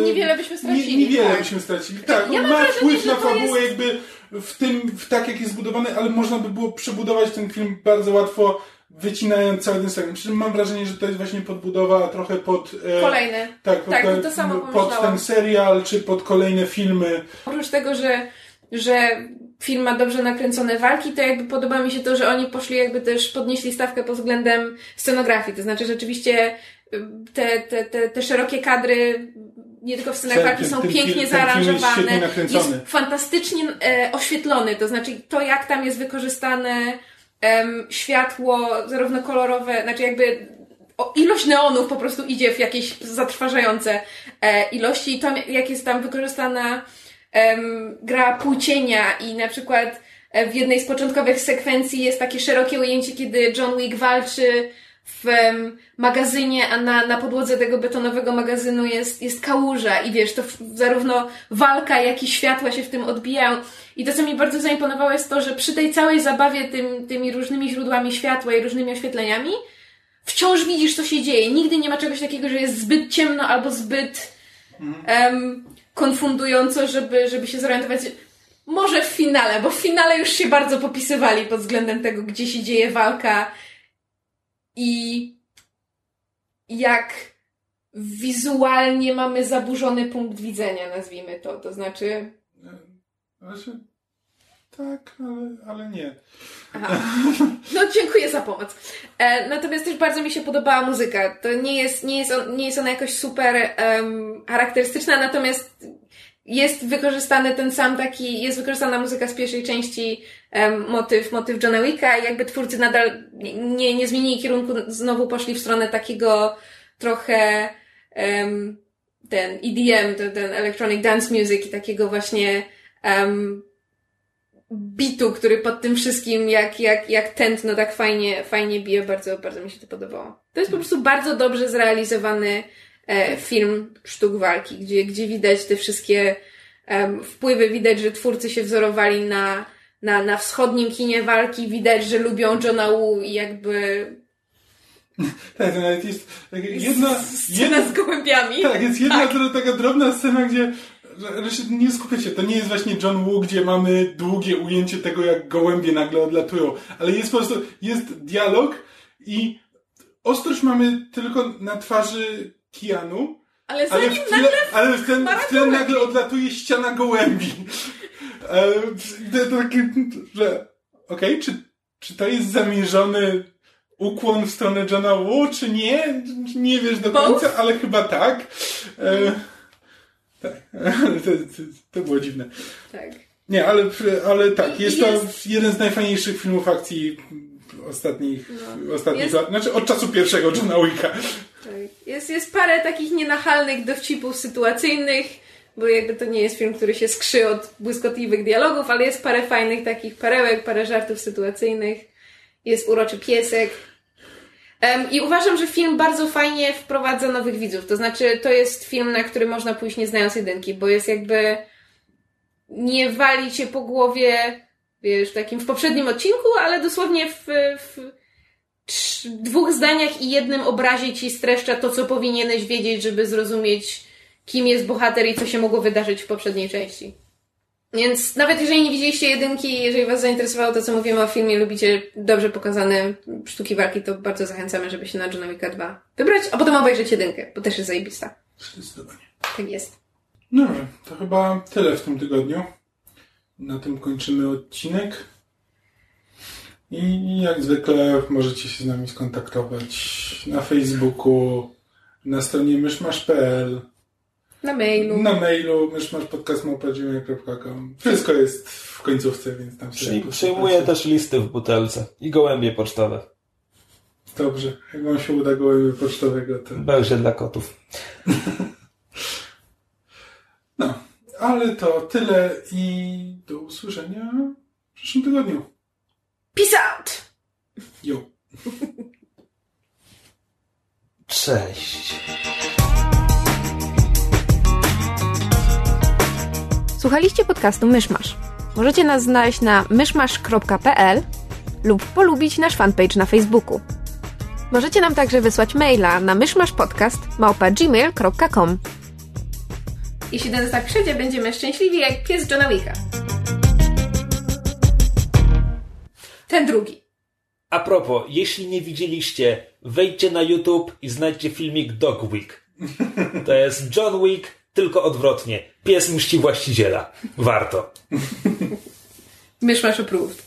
e, Niewiele byśmy stracili, Nie, niewiele tak. byśmy stracili. Tak, Ja on ma wpływ na fabułę jest- jakby w tym, w tak jak jest zbudowany, ale można by było przebudować ten film bardzo łatwo, wycinając cały ten segment. Przy czym mam wrażenie, że to jest właśnie podbudowa trochę pod... e, kolejny. Tak, pod, Tak, to samo pod pomyślałam. ten serial, czy pod kolejne filmy. Oprócz tego, że, że film ma dobrze nakręcone walki, to jakby podoba mi się to, że oni poszli jakby też, podnieśli stawkę pod względem scenografii. To znaczy rzeczywiście y, te, te, te, te szerokie kadry nie tylko w scenach walki są pięknie ten jest zaaranżowane. nakręcony. jest fantastycznie e, oświetlony. To znaczy to, jak tam jest wykorzystane em, światło, zarówno kolorowe, znaczy jakby o, ilość neonów po prostu idzie w jakieś zatrważające e, ilości i to, jak jest tam wykorzystana em, gra półcienia i na przykład e, w jednej z początkowych sekwencji jest takie szerokie ujęcie, kiedy John Wick walczy w em, magazynie, a na, na podłodze tego betonowego magazynu jest, jest kałuża i wiesz, to w, zarówno walka, jak i światła się w tym odbijają. I to, co mi bardzo zaimponowało jest to, że przy tej całej zabawie tym, tymi różnymi źródłami światła i różnymi oświetleniami wciąż widzisz, co się dzieje. Nigdy nie ma czegoś takiego, że jest zbyt ciemno albo zbyt em, konfundująco, żeby, żeby się zorientować. Może w finale, bo w finale już się bardzo popisywali pod względem tego, gdzie się dzieje walka i jak wizualnie mamy zaburzony punkt widzenia, nazwijmy to. To znaczy, Znaczy, Tak, ale, ale nie. Aha. No dziękuję za pomoc. E, natomiast też bardzo mi się podobała muzyka. To nie jest, nie jest, on, nie jest ona jakoś super um, charakterystyczna, natomiast jest wykorzystany ten sam taki, jest wykorzystana muzyka z pierwszej części, um, motyw, motyw Johna Wicka i jakby twórcy nadal nie, nie zmienili kierunku, znowu poszli w stronę takiego trochę um, ten EDM, ten, ten Electronic Dance Music i takiego właśnie um, bitu, który pod tym wszystkim jak, jak, jak tętno tak fajnie, fajnie bije, bardzo, bardzo mi się to podobało. To jest po prostu bardzo dobrze zrealizowany e, film sztuk walki, gdzie, gdzie widać te wszystkie um, wpływy, widać, że twórcy się wzorowali na, na, na wschodnim kinie walki, widać, że lubią Johna Woo i jakby tak, to nawet jest jedna... Scena jedna, z gołębiami. Tak, jest jedna tak. taka drobna scena, gdzie nie skupię to nie jest właśnie John Woo, gdzie mamy długie ujęcie tego, jak gołębie nagle odlatują, ale jest po prostu, jest dialog i ostrość mamy tylko na twarzy Kianu, ale, ale w tle, ale w ten, w tle nagle odlatuje ściana gołębi. E, to, takie, że okej, okay, czy, czy to jest zamierzony ukłon w stronę Johna Woo, czy nie? Nie wiesz do końca, ale chyba tak. E, tak, to, to, to było dziwne. Tak. Nie, ale, ale tak, jest, jest to jeden z najfajniejszych filmów akcji ostatnich, no. ostatnich jest... lat. Znaczy od czasu pierwszego Johna Wicka. Tak. Jest, jest parę takich nienachalnych dowcipów sytuacyjnych, bo jakby to nie jest film, który się skrzy od błyskotliwych dialogów, ale jest parę fajnych takich perełek, parę żartów sytuacyjnych. Jest uroczy piesek. I uważam, że film bardzo fajnie wprowadza nowych widzów. To znaczy, to jest film, na który można pójść nie znając jedynki, bo jest jakby nie wali cię po głowie, wiesz, takim w poprzednim odcinku, ale dosłownie w, w dwóch zdaniach i jednym obrazie ci streszcza to, co powinieneś wiedzieć, żeby zrozumieć, kim jest bohater i co się mogło wydarzyć w poprzedniej części. Więc nawet jeżeli nie widzieliście jedynki, jeżeli Was zainteresowało to, co mówimy o filmie, lubicie dobrze pokazane sztuki walki, to bardzo zachęcamy, żeby się na John Wicka 2 wybrać, a potem obejrzeć jedynkę, bo też jest zajebista. Zdecydowanie. Tak jest. No, to chyba tyle w tym tygodniu. Na tym kończymy odcinek. I jak zwykle możecie się z nami skontaktować na Facebooku, na stronie myszmasz.pl na mailu. Na mailu myszmaszpodcast.com Wszystko jest w końcówce, więc tam sobie... Przyjmuję też listy w butelce i gołębie pocztowe. Dobrze. Jak wam się uda gołębie pocztowego, to... Będzie dla kotów. no, ale to tyle i do usłyszenia w przyszłym tygodniu. Peace out! Jo. Cześć. Słuchaliście podcastu Myszmasz. Możecie nas znaleźć na myszmasz.pl lub polubić nasz fanpage na Facebooku. Możecie nam także wysłać maila na myszmaszpodcast.gmail.com Jeśli ten tak przyjdzie, będziemy szczęśliwi jak pies Johna Wicka. Ten drugi. A propos, jeśli nie widzieliście, wejdźcie na YouTube i znajdźcie filmik Dog Week. To jest John Wick tylko odwrotnie. Pies mści właściciela. Warto. Mysz masz approved.